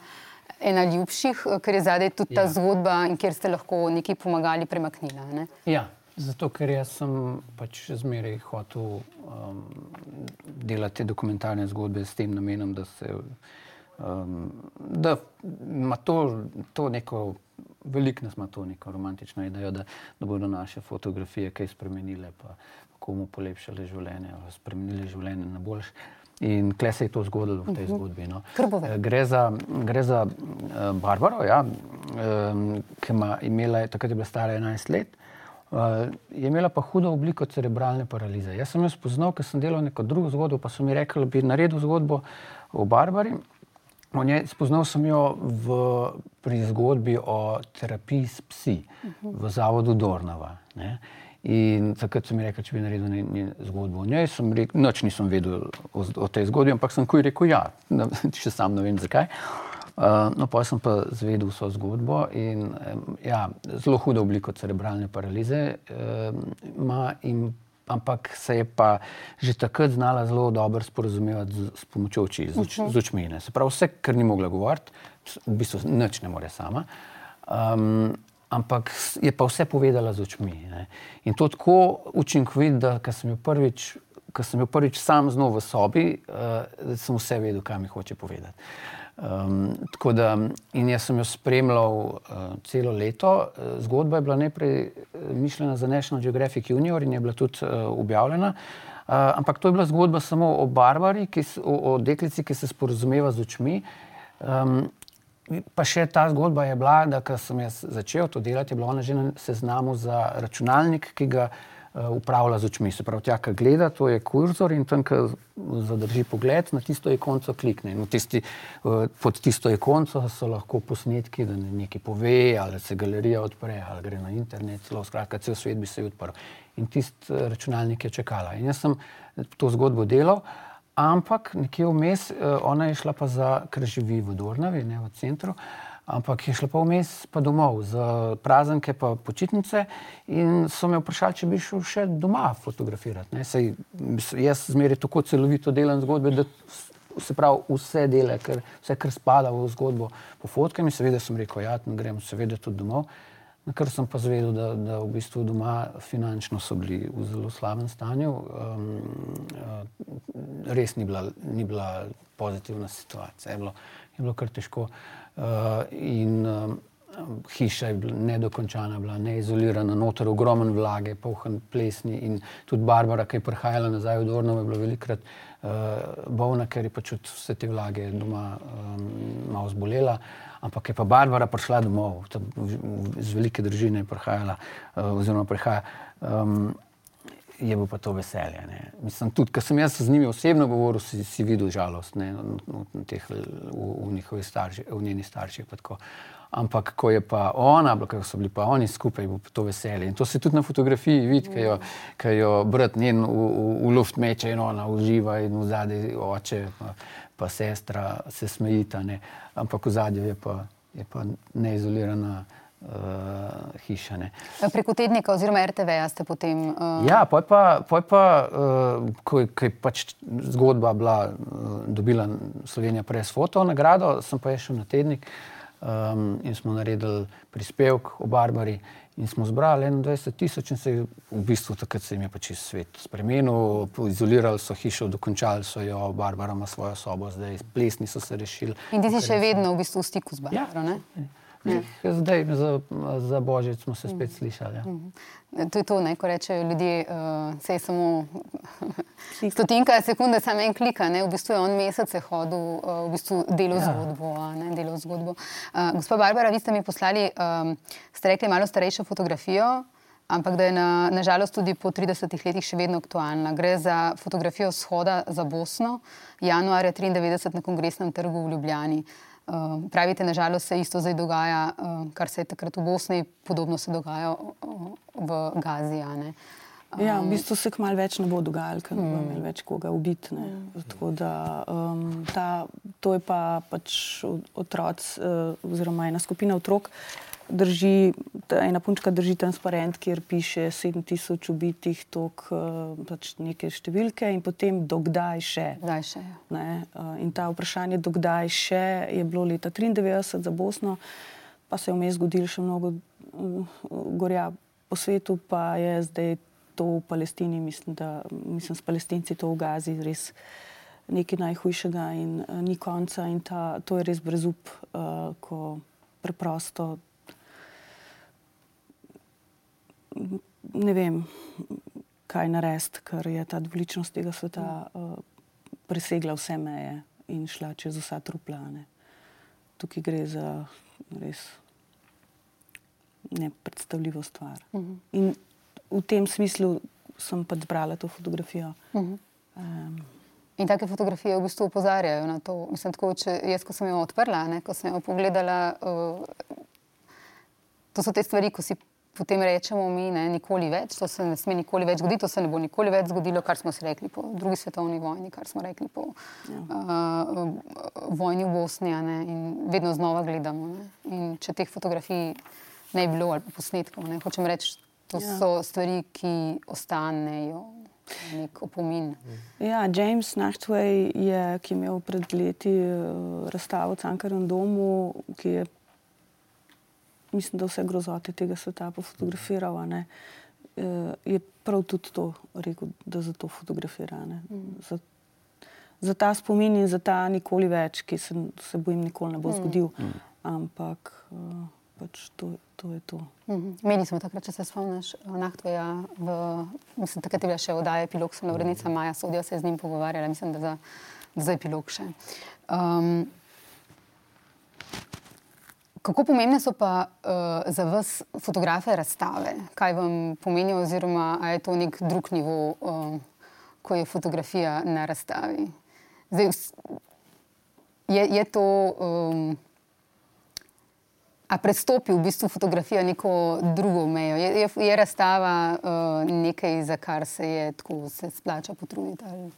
ena ljubših, ker je zadaj tudi ta ja. zgodba in kjer ste lahko nekaj pomagali premaknila. Ne? Ja, zato ker jaz sem pač zmeraj hotel um, delati dokumentarne zgodbe s tem namenom, da se um, da ima to, to neko. Veliko nas ima to neko romantično idejo, da, da bodo naše fotografije kaj spremenile, pa komu polepšale življenje, spremenile življenje na boljše. In kle se je to zgodilo v tej mhm. zgodbi. No. Eh, gre za, gre za uh, Barbaro, ja, um, ki ima imela, takrat je bila stara 11 let, Uh, je imela pa hudo obliko cerebralne paralize. Jaz sem jo spoznal, ker sem delal neko drugo zgodbo, pa so mi rekli, da bi naredil zgodbo o Barbari. O njej spoznal sem jo v, pri zgodbi o terapiji s psi v zavodu Dornava. Ne? In takrat so mi rekli, če bi naredil ne, ne, zgodbo o njej, sem rekel, noč nisem vedel o, o tej zgodbi, ampak sem kuj rekel, ja, [laughs] še sam ne vem zakaj. Uh, Uh, no, pa sem pa zvedel vso zgodbo in um, ja, zelo hudo obliko cerebralne paralize ima, um, ampak se je pa že takrat znala zelo dobro sporozumevati z, s pomočjo oči, z, uč, z očmi. Ne. Se pravi, vse, kar ni mogla govoriti, v bistvu nič ne more sama. Um, ampak je pa vse povedala z očmi. Ne. In to tako učinkovito, da sem jo prvič. Ko sem bil prvič sam z njo v sobi, uh, sem vse vedel, kaj mi hoče povedati. Um, da, in jaz sem jo spremljal uh, celo leto. Uh, zgodba je bila najprej mišljena za National Geographic Junior in je bila tudi uh, objavljena. Uh, ampak to je bila zgodba samo o Barbari, s, o, o deklici, ki se sporozumeva z očmi. Um, pa še ta zgodba je bila, da ko sem jaz začel to delati, je bila ona že na seznamu za računalnik, ki ga uh, upravlja z očmi. Se pravi, tja, ki gleda, to je kurzor in tam, ki zadrži pogled, na tisto ikonco klikne. In tisti, uh, pod tisto ikonco so lahko posnetki, da nekaj pove, ali se galerija odpre, ali gre na internet, celo skratka, cel svet bi se odprl. In tisti uh, računalnik je čakala. In jaz sem to zgodbo delal. Ampak nekje vmes, uh, ona je šla pa za, ker živi v Dornavi, ne v centru, ampak je šla pa vmes pa domov za praznike, pa počitnice. In so me vprašali, če bi šel še doma fotografirati. Sej, jaz zmeraj tako celovito delam zgodbe, da se pravi vse dele, ker, vse, kar spada v zgodbo, pofotkam in seveda sem rekel, ja, grem seveda tudi domov. Na kar sem pa zvedel, da, da v bistvu doma finančno so bili v zelo slabem stanju. Um, uh, res ni bila, ni bila pozitivna situacija, je bilo, je bilo kar težko. Uh, in um, hiša je bila nedokončana, bila neizolirana, noter ogromen vlage, polhen plesni. In tudi Barbara, ki je prihajala nazaj v Dorno, je bila velikrat uh, bolna, ker je pač od vse te vlage doma um, malo zbolela ampak je pa Barbara prišla domov, iz velike družine je prihajala, uh, oziroma prihaja. Um, Je bilo pa to veselje. Mislim, tudi, ker sem jaz z njimi osebno govoril, si, si videl žalost ne, v, teh, v, v njihovih starših, v njenih starših. Ampak, ko je pa ona, ko so bili pa oni skupaj, bo to veselje. In to se tudi na fotografiji vidi, ker jo, jo brat njen v, v, v luft meče in ona uživa in v zadnji oče. Pa, sestra se smejita, ne? ampak v zadju je pa, je pa neizolirana. Uh, hiša, ne. Preko tednika oziroma RTV-ja ste potem. Uh... Ja, poj pa, poj pa uh, ko, ko je pač zgodba bila, uh, dobila Slovenija prej s foto nagrado, sem pa šel na tednik um, in smo naredili prispevek o Barbari. In smo zbrali 21 tisoč, in se je v bistvu takrat se jim je pač svet spremenil, izolirali so hišo, dokončali so jo, Barbara ima svojo sobo, zdaj plesni so se rešili. In ti si še vedno v bistvu v stiku z Barbaro? Ja. Ja. Zdaj, za, za božič smo se spet slišali. Ja. Mhm. To je to, ne, ko rečejo ljudje, uh, se je samo stotinka sekunde, samo en klika. Ne, v bistvu je on mesece hodil, uh, v bistvu delo ja. zgodbo. Ne, delo zgodbo. Uh, gospod Barbara, vi ste mi poslali, um, ste rekli, malo starejšo fotografijo. Ampak da je na, nažalost tudi po 30 letih še vedno aktualna. Gre za fotografijo shoda za Bosno, januarja 1993 na kongresnem trgu v Ljubljani. Uh, pravite, nažalost se isto zdaj dogaja, uh, kar se je takrat v Bosni, podobno se dogaja uh, v Gazi. Um, ja, v bistvu se kmalo več ne bo dogajalo, ker ne bo imel več koga ubiti. Mm. Um, to je pa pač otroc, uh, oziroma ena skupina otrok, uh, drži, ena punčka drži transparent, kjer piše 7000 ubitih, tok eh, pač neke številke in potem dokdaj še. Daj še ja. ne, eh, in ta vprašanje, dokdaj še, je bilo leta 93 za Bosno, pa se je vmes zgodilo še mnogo uh, gorja po svetu, pa je zdaj to v Palestini, mislim, da mislim, s palestinci to v Gazi res. Nekaj najhujšega, in uh, ni konca, in ta, to je res brezup, uh, ko preprosto ne vem, kaj narediti, ker je ta dvoličnost tega sveta uh, presegla vse meje in šla čez vsa truplane. Tukaj gre za res nepredstavljivo stvar. Uh mhm. -huh. In v tem smislu sem pač zbrala to fotografijo. Uh -huh. um, In take fotografije v bistvu opozarjajo na to. Mislim, tako, če, jaz, ko sem jo odprla, ne, ko sem jo pogledala, uh, to so te stvari, ko si potem rečemo mi, ne, nikoli več, to se ne sme nikoli več zgoditi, to se ne bo nikoli več zgodilo, kar smo si rekli po drugi svetovni vojni, kar smo rekli po ja. uh, vojni v Bosni. Ne, in vedno znova gledamo. Ne, in če teh fotografij ne bi bilo ali posnetkov, ne, hočem reči, to ja. so stvari, ki ostanejo. Nek opomin. Ja, James Nachtway je, ki je imel pred leti uh, razstavo v Cankarjem domu, ki je mislim, da vse grozote tega sveta pofotografiral. E, je prav tudi to rekel, da za to fotografira. Mm. Za, za ta spomin in za ta nikoli več, ki se, se bojim, nikoli ne bo mm. zgodil. Mm. Ampak uh, pač to, to je to. Mm -hmm. Meni smo takrat, če se spomniš, nahtvoja, mislim, takrat je bila še oddaja epilog, sem na urednica Maja Sodja se z njim pogovarjala, mislim, da za, za epilog še. Um, Kako pomembne so pa uh, za vas fotografe razstave? Kaj vam pomeni, oziroma je to nek drug nivo, uh, ko je fotografija na razstavi? Zdaj, je, je to, um, a predstopi v bistvu fotografija neko drugo mejo? Je, je, je razstava uh, nekaj, za kar se je tako se splača potruditi? Ali?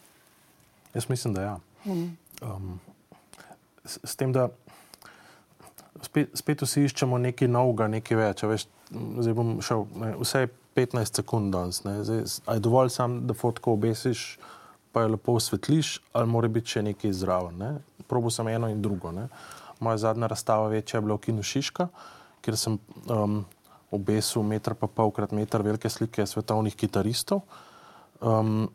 Jaz mislim, da ja. Um, s, s tem, da spet, spet vsi iščemo nekaj novega, nekaj več. Veš, zdaj bom šel ne, vse 15 sekund danes. Je dovolj sam, da fotko obesiš, pa jo lepo osvetliš, ali mora biti še nekaj zraven. Ne? Probo sem eno in drugo. Ne? Moja zadnja razstava večja je bila v Kinu Šiška, kjer sem um, obesil meter pa pol krat meter velike slike svetovnih kitaristov. Um,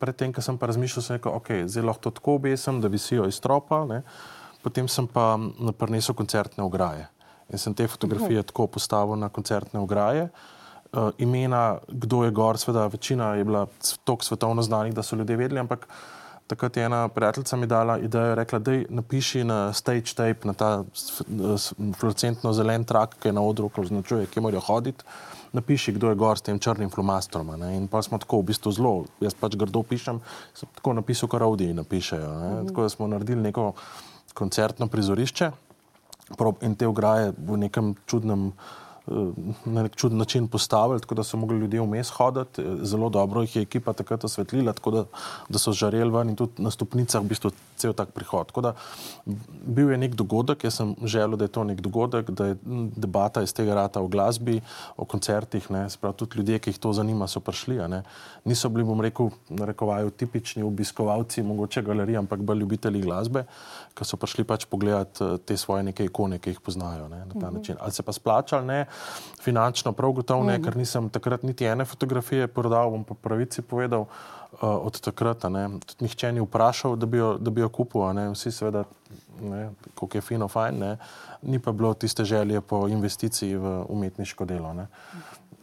Predtem, ko sem pa razmišljal, sem rekel, okay, zdaj lahko to tako obesim, da visijo iz tropa. Ne? Potem sem pa prinesel koncertne ograje in sem te fotografije tako postavil na koncertne ograje. Uh, imena, kdo je gor, seveda, večina je bila tako svetovno znanih, da so ljudje vedeli, ampak takrat je ena prijateljica mi dala idejo, rekla, da napiši na stage tape, na ta fluorescentno zelen trak, ki je na odru, ki označuje, kje morajo hoditi. Napiši, kdo je gor s tem črnim flomastrom. In pa smo tako v bistvu zelo, jaz pač grdo pišem, sem tako napisal, kar avdi napišejo. Mm -hmm. Tako da smo naredili neko koncertno prizorišče in te ograje v nekem čudnem. Na nek čuden način postavili, tako da so mogli ljudje vmes hoditi. Zelo dobro jih je ekipa takrat osvetlila, tako da, da so žareli ven in tudi na stopnicah v bistvu cel tak prihod. Tako da bil je nek dogodek, jaz sem želel, da je to nek dogodek, da je debata iz tega rata o glasbi, o koncertih, ne, sprav tudi ljudje, ki jih to zanima, so prišli. Ne. Niso bili, bom rekel, narekovaju tipični obiskovalci mogoče galerije, ampak bolj ljubitelji glasbe, ki so prišli pač pogledati te svoje neke ikone, ki jih poznajo ne, na ta mhm. način. Ali se pa splačali, ne, finančno prav gotovo ne, mhm. ker nisem takrat niti ene fotografije prodal, bom pa pravici povedal uh, od takrat. Tudi nihče ni vprašal, da bi jo, da bi jo kupil, vsi seveda, kako je fino, fajn, ne. ni pa bilo tiste želje po investiciji v umetniško delo. Ne.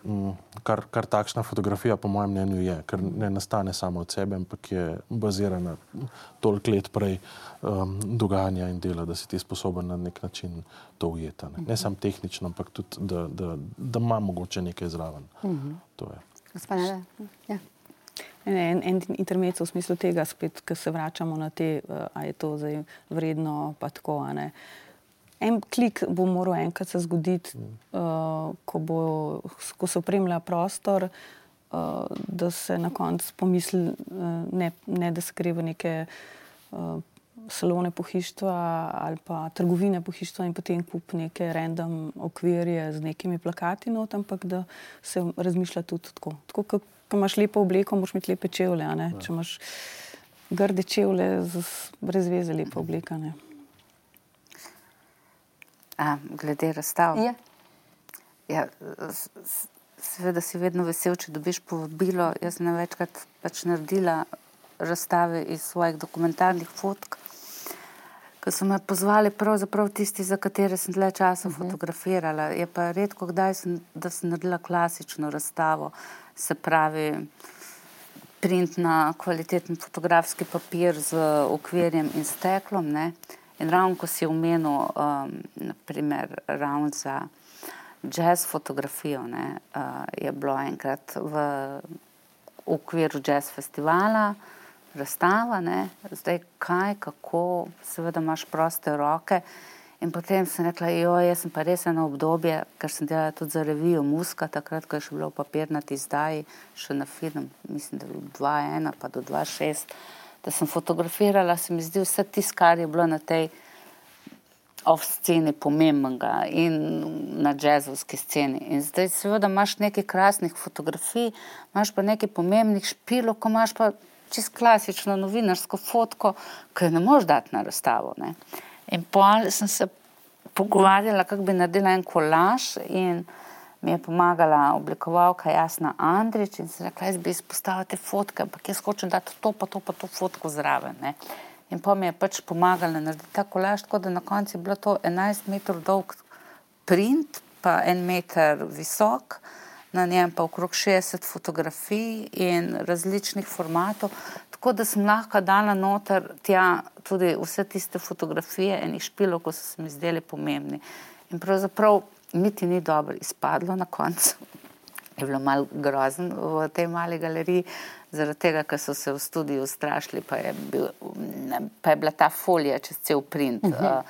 Mm, kar, kar takšna fotografija, po mojem mnenju, je, ker ne nastane samo od sebe, ampak je bazirana toliko let prej um, dogajanja in dela, da si ti sposoben na nek način to ujeti. Ne, ne samo tehnično, ampak tudi, da, da, da ima mogoče nekaj zraven. Gospodine, ja. En, en intermezzo v smislu tega, spet, ko se vračamo na te, ali je to zdaj vredno, pa tako. En klik bo moral enkrat se zgoditi, uh, ko, bo, ko se opremlja prostor, uh, da se na koncu pomisli, uh, ne, ne da se gre v neke uh, salone pohištva ali pa trgovine pohištva in potem kup neke random okvirje z nekimi plakati, not, ampak da se razmišlja tudi tako. tako ko, ko imaš lepo obleko, moraš imeti lepe čevlje. Ja. Če imaš grde čevlje, brez veze lepa obleka. A, glede razstav. Ja. Ja, seveda si vedno vesel, če dobiš povabilo. Jaz sem večkrat pač naredila razstave iz svojih dokumentarnih fotk, ki so me pozvali pravzaprav tisti, za katere sem dlje časa uh mhm. -huh. fotografirala. Je pa redko, kdaj sem, da sem naredila klasično razstavo, se pravi print na kvaliteten fotografski papir z okvirjem in steklom. Ne. In ravno ko si omenil, um, naprimer, ravno za jazz fotografijo, ne, uh, je bilo enkrat v, v okviru jazz festivala razstava, ne, zdaj kaj, kako, seveda imaš proste roke. In potem sem rekla, jo, jaz sem pa res eno obdobje, ker sem delala tudi za revijo Muska, takrat, ko je še bilo papirnati izdaji, še na film, mislim, da je bilo 2-1 pa do 2-6 da sem fotografirala, se mi zdi vse tisto, kar je bilo na tej off-sceni pomembnega in na jazzovski sceni. In zdaj seveda imaš nekaj krasnih fotografij, imaš pa nekaj pomembnih špilov, ko imaš pa čist klasično novinarsko fotko, ki jo ne moreš dati na razstavo. Ne. In pol sem se pogovarjala, kako bi naredila en kolaž in mi je pomagala oblikovalka Jasna Andrič in se rekla, jaz bi izpostavila te fotke, ampak jaz hočem dati to pa to pa to fotko zraven. Ne. In pa mi je pač pomagala narediti ta kolaž, tako da na koncu je bilo to 11 metrov dolg print, pa en meter visok, na njem pa okrog 60 fotografij in različnih formatov. Tako da sem lahko dala noter tja tudi vse tiste fotografije enih špilov, ko so se mi zdeli pomembni. In pravzaprav niti ni dobro izpadlo na koncu. Je bilo malo grozno v tej mali galeriji, zaradi tega, ker so se v studiu strašili, pa je, bil, ne, pa je bila ta folija čez cel print. Uh -huh. uh,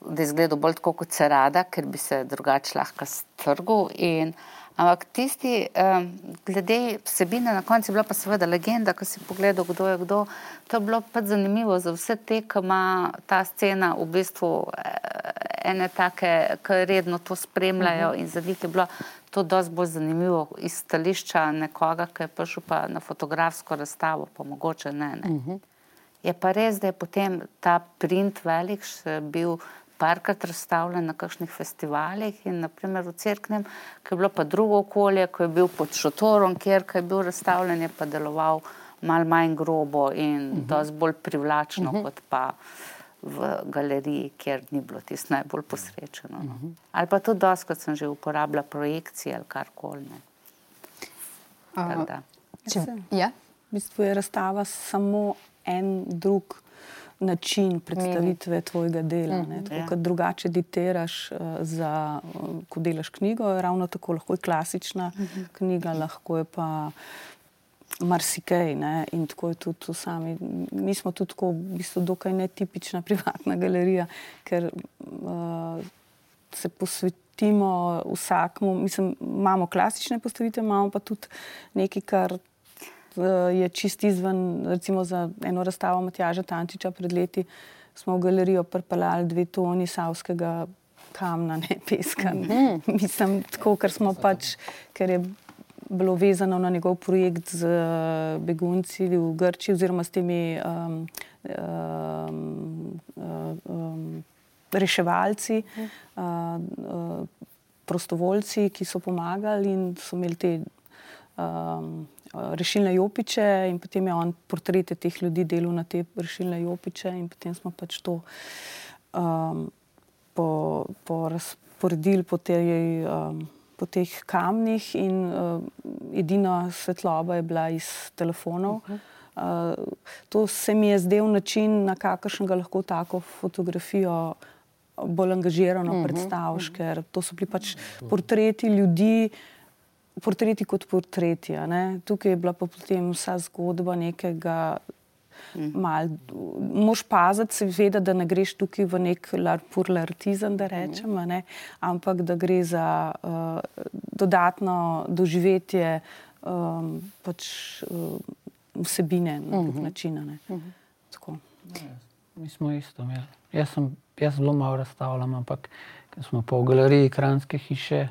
da je izgledal bolj tako kot se rada, ker bi se drugače lahko strgal. Ampak tisti, um, glede vsebine, na koncu je bila pa seveda legenda, ko si pogledal, kdo je kdo. To je bilo pa zanimivo za vse te, ki ima ta scena v bistvu eh, ene take, ki redno to spremljajo uh -huh. in za njih je bilo to dosti bolj zanimivo iz stališča nekoga, ki je prišel pa na fotografsko razstavo, pa mogoče ne. ne. Uh -huh. Je pa res, da je potem ta print velik še bil parkrat razstavljen na kakšnih festivalih in naprimer v Cerknem, ki je bilo pa drugo okolje, ko je bil pod šotorom, kjer je bil razstavljen, je pa deloval mal manj grobo in uh -huh. dosti bolj privlačno uh -huh. kot pa v galeriji, kjer ni bilo tisto najbolj posrečeno. No. Uh -huh. Ali pa tudi dosti, kot sem že uporabljala projekcije ali karkoli. Uh, ja? V bistvu je razstava samo en drug način predstavitve Mini. tvojega dela. Mm -hmm. Tako, ja. Drugače diteraš, uh, za, uh, ko delaš knjigo, ravno tako lahko je klasična mm -hmm. knjiga, lahko je pa marsikaj. Ne? In tako je tudi tu sami. Mi smo tudi tako, v bistvu, dokaj netipična [laughs] privatna galerija, ker uh, se posvetimo vsakmu. Mislim, imamo klasične postavitve, imamo pa tudi nekaj, kar je čist izven, recimo za eno razstavo Matjaža Tančiča pred leti, smo v galerijo pripeljali dve toni savskega kamna, ne peska. Ne. Mhm. Mislim, tako, ker smo pač, ker je bilo vezano na njegov projekt z begunci v Grči oziroma s temi um, um, um, reševalci, uh, uh, prostovoljci, ki so pomagali in so imeli te um, rešilne jopiče, in potem je on portrete teh ljudi delal na te rešilne jopiče, in potem smo pač to um, porazporedili po, po, um, po teh kamnih, in uh, edina svetloba je bila iz telefonov. Uh, to se mi je zdel način, na kakršnega lahko tako fotografijo bolj angažirano uh -huh. predstaviš, ker to so bili pač portreti ljudi, uh, portreti kot portreti. Tukaj je bila pa potem vsa zgodba nekega. Mal, moš paziti, seveda, da ne greš tukaj v nek larpurlartizem, da rečem, ne, ampak da gre za uh, dodatno doživetje um, pač, uh, vsebine na nek način. Mi smo isto imeli. Jaz sem zelo malo razstavljal, ampak smo pa v galeriji Kranske hiše.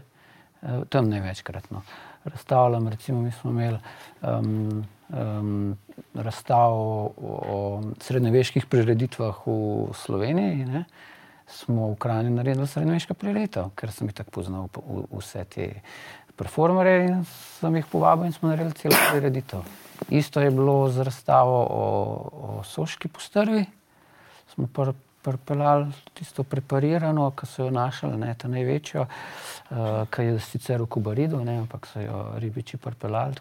Eh, tam največkrat. No. Razstavljam, recimo, mi smo imeli um, um, razstavo o srednjeveških prireditvah v Sloveniji. Ne. Smo v Kranju naredili srednjeveška prireditev, ker sem jih tako poznal vse te performere in sem jih povabil in smo naredili celo prireditev. Isto je bilo z razstavo o, o Soški postrvi. Smo pr pripeljali tisto preparirano, ki so jo našli, ne ta največjo, uh, ki je sicer v Kubaridu, ne, ampak so jo ribiči pripeljali.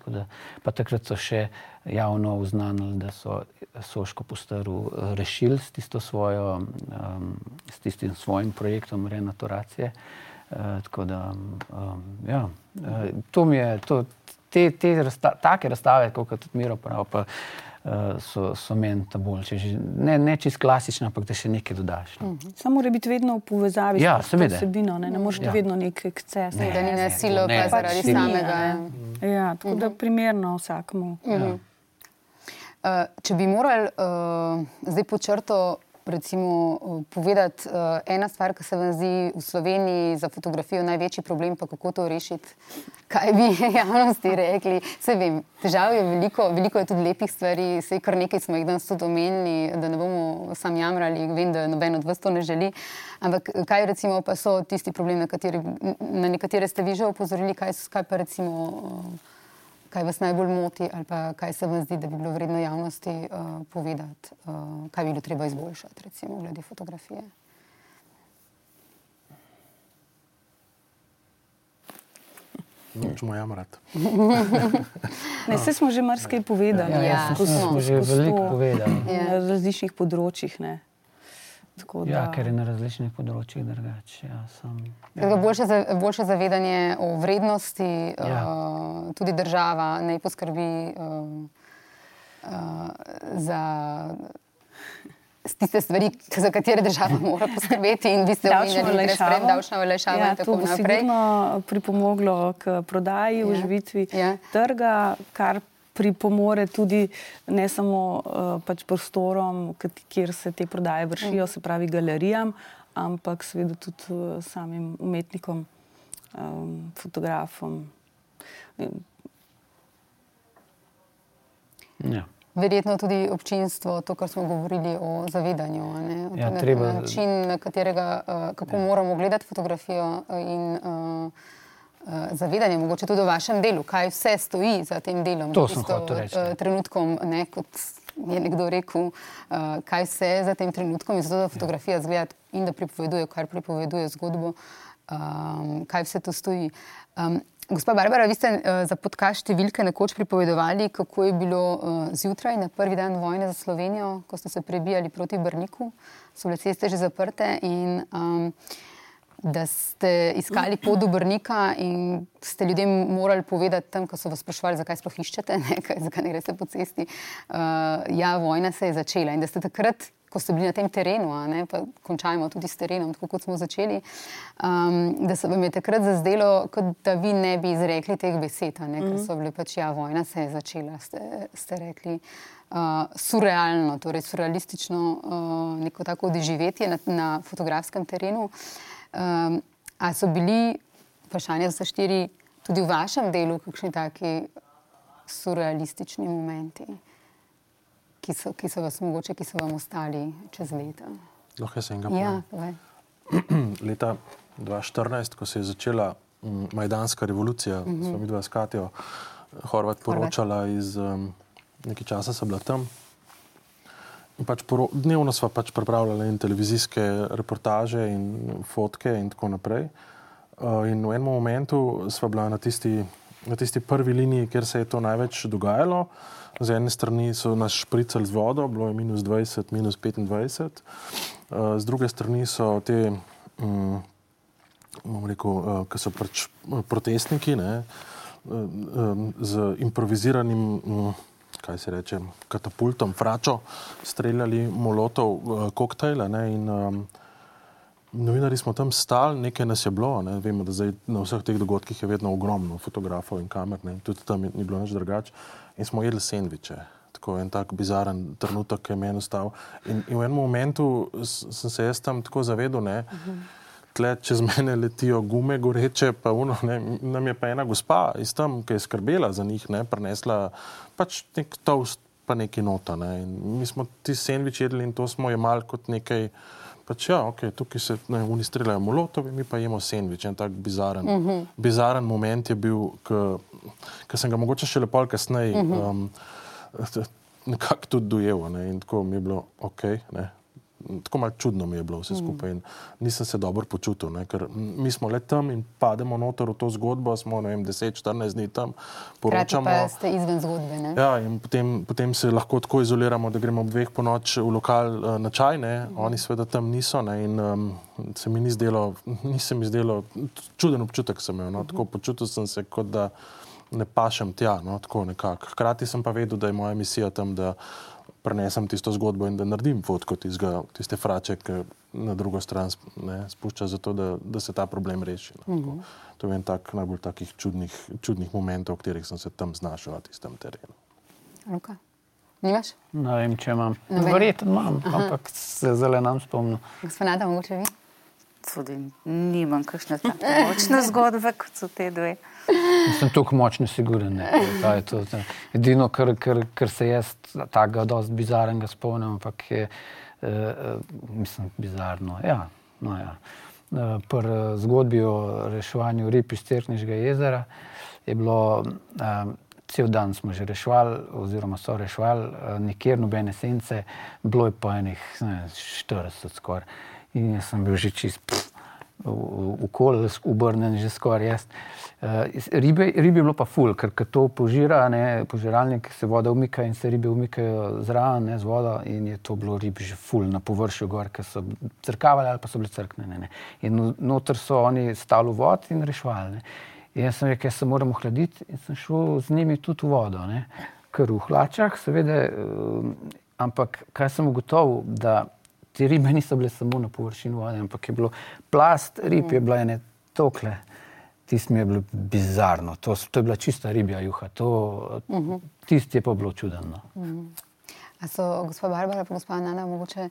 Pa takrat so še javno uznanili, da so Soško postaru rešili s, svojo, um, s tistim svojim projektom renaturacije. Uh, tako da, um, ja, uh, to mi je, to, te, te razsta, take razstave, kot tudi Miro pravi, uh, so, so meni ta boljše. Ne, ne čist klasično, ampak da še nekaj dodaš. No. Uh -huh. Samo mora biti vedno v povezavi ja, s vsebino, ne, ne moreš ja. vedno nek eksces. Ne, da ni nasilo, pa zaradi pač samega. Ja, tako uh -huh. da mhm. primerno vsakmu. Uh -huh. ja. uh, če bi morali uh, zdaj počrto recimo, povedati, uh, ena stvar, ki se vam zdi v Sloveniji za fotografijo največji problem, pa kako to rešiti. Kaj bi [laughs] javnosti rekli? Se vem, težav je veliko, veliko je tudi lepih stvari, vse kar nekaj smo jih danes tudi omenili, da ne bomo sam jamrali, vem, da noben od vas to ne želi. Ampak kaj recimo pa so tisti problemi, na, kateri, na nekatere ste vi že opozorili, kaj, kaj pa recimo. Uh, kaj vas najbolj moti, ali kaj se vam zdi, da bi bilo vredno javnosti uh, povedati, uh, kaj bi bilo treba izboljšati, recimo, glede fotografije. Nočemo jamrati. [laughs] Ne, vse smo že marsikaj povedali. Ja, jaz ja, mislim, da smo že skozi to, veliko povedali. Na različnih področjih. Ne. Tako Ja, da- ker je na različnih področjih drugače. Ja, sam- Tako Boljše, za- boljše zavedanje o vrednosti, Ja. ja. uh, tudi država naj poskrbi uh, uh, za tiste stvari, za katere država [laughs] mora poskrbeti. In vi ste omenjali olajšavo. brezprem- davčno olajšavo Ja, in to tako bo naprej. pripomoglo k prodaji, Ja. uživitvi Ja. trga, kar pripomore tudi ne samo uh, pač prostorom, kjer se te prodaje vršijo, Mm. se pravi galerijam, ampak seveda tudi uh, samim umetnikom, um, fotografom. Ja. Verjetno tudi občinstvo, to, kar smo govorili o zavedanju, a ne? Ja, na, treba- na način, na katerega, uh, kako ja. moramo gledati fotografijo in uh, zavedanje, mogoče tudi o vašem delu, kaj vse stoji za tem delom, To sem hotel reči, ja. uh, trenutkom, ne, kot je nekdo rekel, uh, kaj vse za tem trenutkom in zato, da fotografija zgleda in da pripoveduje, kar pripoveduje zgodbo, um, kaj vse to stoji. Um, Gospa Barbara, vi ste uh, za podcast številke nekoč pripovedovali, kako je bilo uh, zjutraj na prvi dan vojne za Slovenijo, ko ste se prebijali proti Brniku, so bile ceste že zaprte in um, da ste iskali pot do Brnika in ste ljudem morali povedati tam, ko so vas sprašvali, zakaj sploh iščete, ne, [laughs] kaj, zakaj ne greste po cesti. Uh, ja, vojna se je začela in da ste takrat ko ste bili na tem terenu, ne, pa končajmo tudi s terenom, tako kot smo začeli, um, da se vam je takrat zazdelo, kot da vi ne bi izrekli teh besed, ne, ker so bile pač, ja, vojna se je začela, ste, ste rekli. Uh, surrealno, torej surrealistično, uh, neko tako doživetje na, na fotografskem terenu. Um, a so bili, vprašanje za štiri, tudi v vašem delu, kakšni taki surrealistični momenti? ki so, ki so vas mogoče, ki so vam ostali čez leta. Lahko jaz enega Ja, povem. povej. [clears throat] Leta 2014, ko se je začela Majdanska revolucija, mm -hmm. smo mi dva s Katijo Horvat poročala iz um, nekaj časa, sem bila tam. Pač poro, dnevno smo pač pripravljali in televizijske reportaže in fotke in tako naprej. Uh, in v enem momentu smo bila na tisti, na tisti prvi liniji, kjer se je to največ dogajalo. Z ene strani so nas špricali z vodo, bilo je minus 20, minus 25, uh, z druge strani so te, um, rekel, uh, ki so pač protestniki, ne, uh, um, z improviziranim, um, kaj se reče, katapultom, fračo, streljali molotov uh, koktejle. Ne, in, um, Novinari smo tam stali, nekaj nas je bilo. Ne? Vemo, da zdaj na vseh teh dogodkih je vedno ogromno fotografov in kamer, ne? tudi tam ni bilo nič drugače. In smo jedli sendviče. Tako en tak bizaren trenutek je meni ostal. In, in v enem momentu sem se jaz tam tako zavedel, da tle čez mene letijo gume, goreče, pa uno, ne, nam je pa ena gospa iz tam, ki je skrbela za njih, ne, prinesla pač nek toast, pa neki nota. Ne. In mi smo ti sendvič jedli in to smo jemali kot nekaj. Pač ja, okay, tukaj se ne, oni streljajo molotovi, mi pa jemo sendvič. En tak bizaren, uh -huh. bizaren moment je bil, ki sem ga mogoče še lepo kasneje uh -huh. um, nekako tudi dojel. Ne, in tako mi je bilo ok. Ne. Tako malo čudno mi je bilo vse skupaj in nisem se dobro počutil, ne, ker mi smo le tam in pademo noter v to zgodbo, smo 10-14 dni tam, poročamo. pa ste izven zgodbe. Ne? Ja, in potem, potem se lahko tako izoliramo, da gremo ob dveh po noč v lokal uh, na čaj, ne? oni seveda tam niso. Ne? In um, se mi ni zdelo, ni se mi zdelo, čuden občutek sem imel. No? Tako počutil sem se, kot da ne pašem tja. No? Tako nekako. Hkrati sem pa vedel, da je moja misija tam, da prenesem tisto zgodbo in da naredim fotko tistega, tiste frače, ki na drugo stran ne, spušča, zato da, da se ta problem reši. No? Tako. To je en tak najbolj takih čudnih, čudnih momentov, v katerih sem se tam znašel na tistem terenu. Luka? Nimaš? Ne vem, če imam. Verjetno imam, ampak se zelo nam spomnim. Gospoda, mogoče vi? Tudi nimam kakšne tako močne zgodbe, kot so te dve. Sem tako močno siguren. ne. To to. Edino, kar, kar, kar se jaz takega dosti bizarnega spomnim, ampak je, uh, uh, mislim, bizarno. Ja, no ja. Uh, Pri eh, zgodbi o reševanju rib iz Cerkniškega jezera je bilo, um, cel dan smo že reševali, oziroma so reševali, uh, nikjer nobene sence, bilo je pa enih ne, 40 skoraj. In jaz sem bil že čist. Pff, okolje obrnen že skoraj jaz. Uh, ribe, ribe je bilo pa ful, ker, ker to požira, ne, požiralnik se voda umika in se ribe umikajo zraven z vodo in je to bilo rib že ful na površju gor, ker so crkavali ali pa so bile crknene. In noter so oni stali v vod in rešvali. In jaz sem rekel, jaz se moram ohladiti in sem šel z njimi tudi v vodo. Ne. Ker v hlačah, seveda, uh, ampak kaj sem ugotovil, da te ribe niso bile samo na površini vode, ampak je bilo plast rib, je bilo ene tokle. Tisti mi je bilo bizarno, to, to je bila čista ribja juha, to, uh -huh. tisti je pa bilo čudno. Uh -huh. A so, gospod Barbara, pa gospod Nana, mogoče,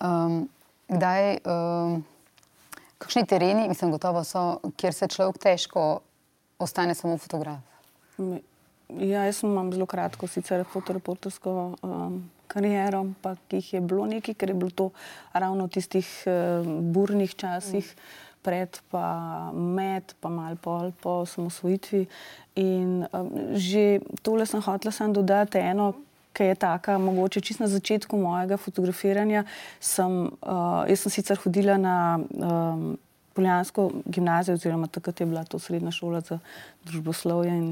um, kdaj, um, kakšni tereni, mislim, gotovo so, kjer se človek težko ostane samo fotograf? Ja, jaz imam zelo kratko, sicer fotoreportersko um, kariero, ampak jih je bilo nekaj, ker je bilo to ravno v tistih uh, burnih časih. Mm. Pred, pa med, pa malo pol po osamosvojitvi. In um, že tole sem hotela sem dodati eno, ki je taka, mogoče čisto na začetku mojega fotografiranja. Sem, uh, jaz sem sicer hodila na um, Poljansko gimnazijo, oziroma takrat je bila to srednja šola za družboslovje in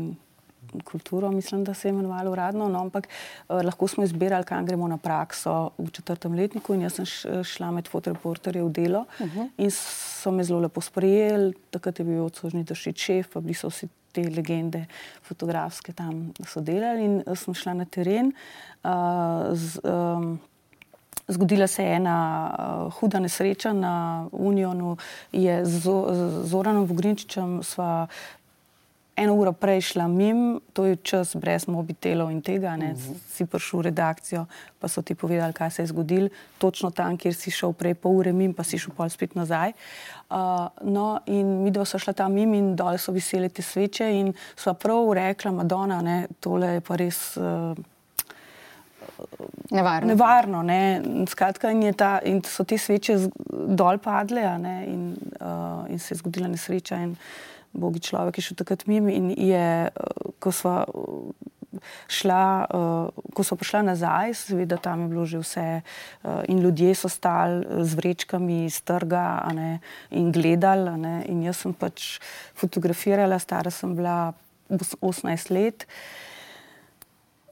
kulturo, mislim, da se je imenovalo uradno, no, ampak eh, lahko smo izbirali, kam gremo na prakso v četrtem letniku. Jaz sem šla med fotoreporterje v delo uh -huh. in so me zelo lepo sprejeli. Takrat je bil odslužni državi šef, pa bili so vsi te legende fotografske tam so delali in eh, sem šla na teren. Uh, z, um, Zgodila se je ena uh, huda nesreča na Unionu, je z, z Zoranom Vogrinčičem sva eno uro prej šla mim, to je čas brez mobitelov in tega, ne, uh mhm. -huh. si prišel v redakcijo, pa so ti povedali, kaj se je zgodilo, točno tam, kjer si šel prej pol ure mim, pa si šel pol spet nazaj. Uh, no, in mi dva so šla tam mim in dol so visele te sveče in sva prav rekla, Madonna, ne, tole je pa res. Uh, Nevarno. Nevarno ne. Skratka, in, ta, in so te sveče dol padle, ne, in, uh, in se je zgodila nesreča. In, uh, Bogi človek je šel takrat mimo in je, eh, ko smo eh, šla, eh, ko so prišla nazaj, seveda tam je bilo že vse in ljudje so stali z vrečkami iz trga ne, in gledali. Ne, in jaz sem pač fotografirala, stara sem bila 18 let.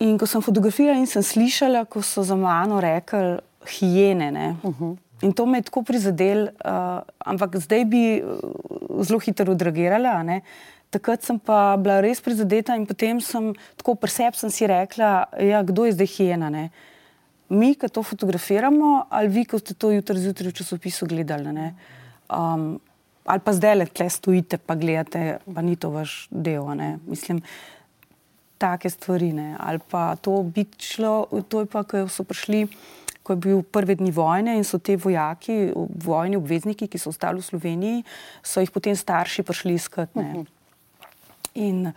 In ko sem fotografirala in sem slišala, ko so za mano rekli hijene. Uh -huh. In to me je tako prizadelo, uh, ampak zdaj bi uh, zelo hitro odreagirala. Takrat sem pa bila res prizadeta in potem sem tako preseb sem si rekla, ja, kdo je zdaj hijena. Ne? Mi, ki to fotografiramo, ali vi, ki ste to jutri zjutraj v časopisu gledali. Um, ali pa zdaj le tle stojite, pa gledate, pa ni to vaš del. Mislim, take stvari. Ne? Ali pa to bi šlo, to je pa, ko so prišli ko je bil prvi dni vojne in so te vojaki, vojni obvezniki, ki so ostali v Sloveniji, so jih potem starši prišli iskati. Uh mhm. -huh. In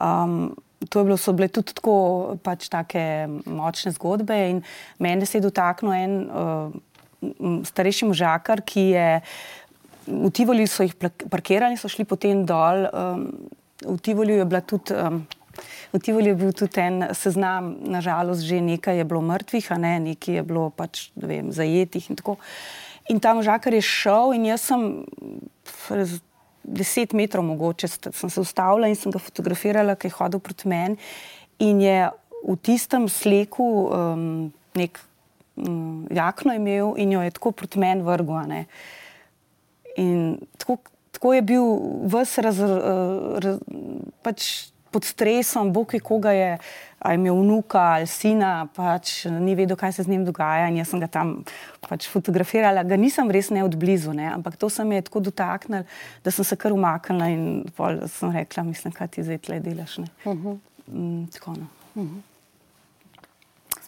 um, to je bilo, so bile tudi tako pač take močne zgodbe. In mene se je dotaknil en uh, starejši možakar, ki je v Tivoli so jih parkirali, so šli potem dol. Um, v Tivoli je bila tudi. Um, V Tivoli je bil tudi en seznam, nažalost, že nekaj je bilo mrtvih, a ne nekaj je bilo pač, vem, zajetih in tako. In tam žakar je šel in jaz sem deset metrov mogoče, sem se ustavila in sem ga fotografirala, ki je hodil proti meni in je v tistem sleku um, nek um, jakno imel in jo je tako proti meni vrgla. In tako, tako je bil vse raz, raz, pač pod stresom, Bog je koga je, ali imel vnuka ali sina, pač ni vedel, kaj se z njim dogaja. In jaz sem ga tam pač fotografirala, ga nisem res ne od blizu, ne? ampak to se mi je tako dotaknilo, da sem se kar umaknila in sem rekla, mislim, kaj ti zdaj tle delaš. Uh mhm. -huh. mm, tako no. Uh mhm. -huh.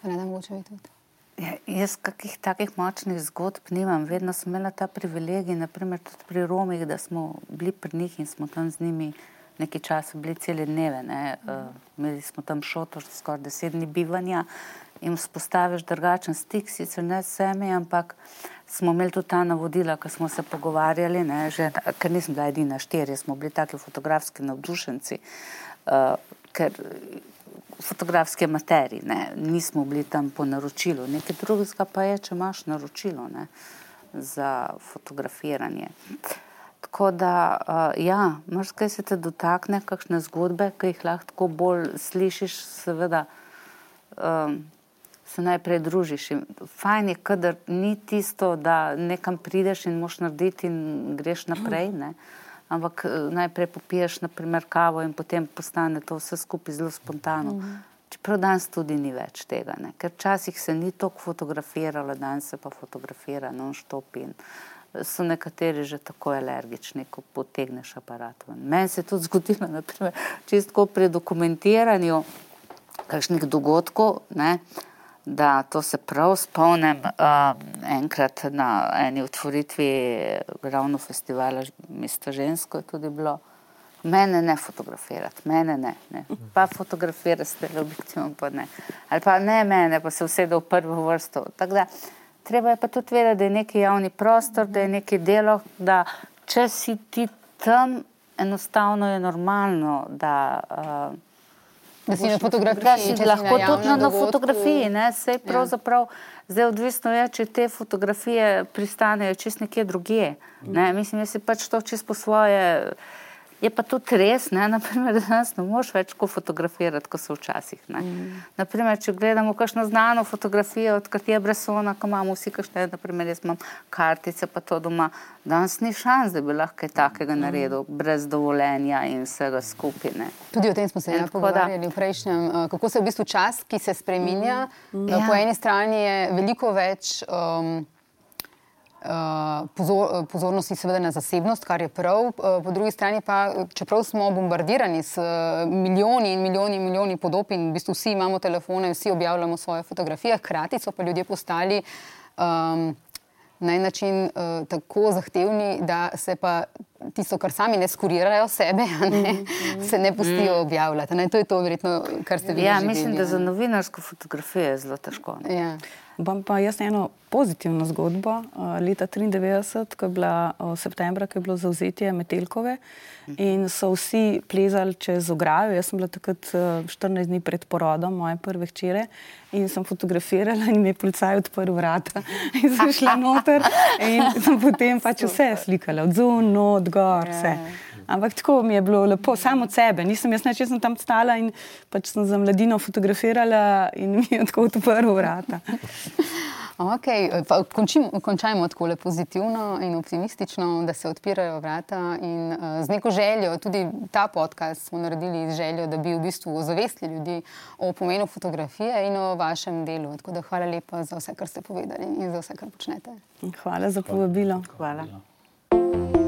Ne, da mogoče videti. Ja, jaz kakih takih močnih zgodb nimam. Vedno sem imela ta privilegij, naprimer tudi pri Romih, da smo bili pri njih in smo tam z njimi nekaj časa bili cele dneve. Ne. Uh, imeli smo tam šotor, skoraj deset dni bivanja in vzpostaviš drugačen stik, sicer ne s vsemi, ampak smo imeli tudi ta navodila, ko smo se pogovarjali, ne, že, ker nisem bila edina štirje, smo bili taki fotografski navdušenci, uh, ker fotografske materije, ne, nismo bili tam po naročilu, nekaj drugega pa je, če imaš naročilo ne, za fotografiranje. Tako da, uh, ja, marsikaj se te dotakne, kakšne zgodbe, ki jih lahko bolj slišiš, seveda. Um, Se najprej družiš. In fajn je, kadar ni tisto, da nekam prideš in moš narediti, in greš naprej. Ne? Ampak eh, najprej popiješ, naprimer, kavo, in potem postane to vse skupaj zelo spontano. Čeprav danes tudi ni več tega, ne? ker včasih se ni toliko fotografiralo, danes se pa fotografira non-stop in so nekateri že tako alergični, ko potegneš aparat. Meni se je tudi zgodilo, naprimer, čistko pri dokumentiranju kakšnih dogodkov, ne? da to se prav spomnim um, enkrat na eni otvoritvi ravno festivala Mesta žensko je tudi bilo. Mene ne fotografirati, mene ne, ne. pa fotografirati s teleobjektivom, pa ne. Ali pa ne mene, pa se vsede v prvo vrsto. Da, treba je pa tudi vedeti, da je neki javni prostor, da je neki delo, da če si ti tam, enostavno je normalno, da. Uh, Da si na fotografiji, da lahko tudi na, na fotografiji. Ne? Sej ja. pravzaprav, zdaj odvisno je, če te fotografije pristanejo čez nekje drugje. Ne? Mislim, da si pač to čez po svoje. Je pa tudi res, ne, naprimer, da danes ne moš več tako fotografirati, kot so včasih. Mm. Naprimer, če gledamo kakšno znano fotografijo, odkrat je Bresona, ko imamo vsi kakšne, naprimer, jaz imam kartice, pa to doma, danes ni šans, da bi lahko kaj takega mm. naredil, brez dovoljenja in vsega skupine. Tudi o tem smo se pogovarjali v prejšnjem, eh, kako se v bistvu čas, ki se spreminja, mm. ja. po eni strani je veliko več. Um, Eh, pozor, pozornosti seveda na zasebnost, kar je prav, eh, po drugi strani pa, čeprav smo bombardirani s eh, milijoni in milijoni in milijoni podob in v bistvu vsi imamo telefone, vsi objavljamo svoje fotografije, hkrati so pa ljudje postali um, na en način uh, tako zahtevni, da se pa tisto, kar sami ne skurirajo sebe, ne, mm -hmm. se ne pustijo mm. objavljati. Ne. To je to, verjetno, kar ste videli. Ja, mislim, da za novinarsko fotografijo je zelo težko. Ja. Bom pa jaz eno pozitivno zgodbo. Uh, leta 1993, ko je bila uh, septembra, ko je bilo zauzetje Metelkove in so vsi plezali čez ograjo. Jaz sem bila takrat uh, 14 dni pred porodom moje prve hčere in sem fotografirala in mi je policaj odprl vrata in sem šla noter in sem potem pač vse slikala, od zunaj, od gor, vse. Ja. Ampak tako mi je bilo lepo, samo od sebe. Nisem jaz neče, sem tam stala in pač sem za mladino fotografirala in mi je tako odprl vrata. [laughs] Okay, končim, končajmo tako le pozitivno in optimistično, da se odpirajo vrata. In, uh, z neko željo, tudi ta podcast smo naredili z željo, da bi v bistvu ozavestili ljudi o pomenu fotografije in o vašem delu. Tako da hvala lepa za vse, kar ste povedali in za vse, kar počnete. Hvala za povabilo. Hvala. hvala.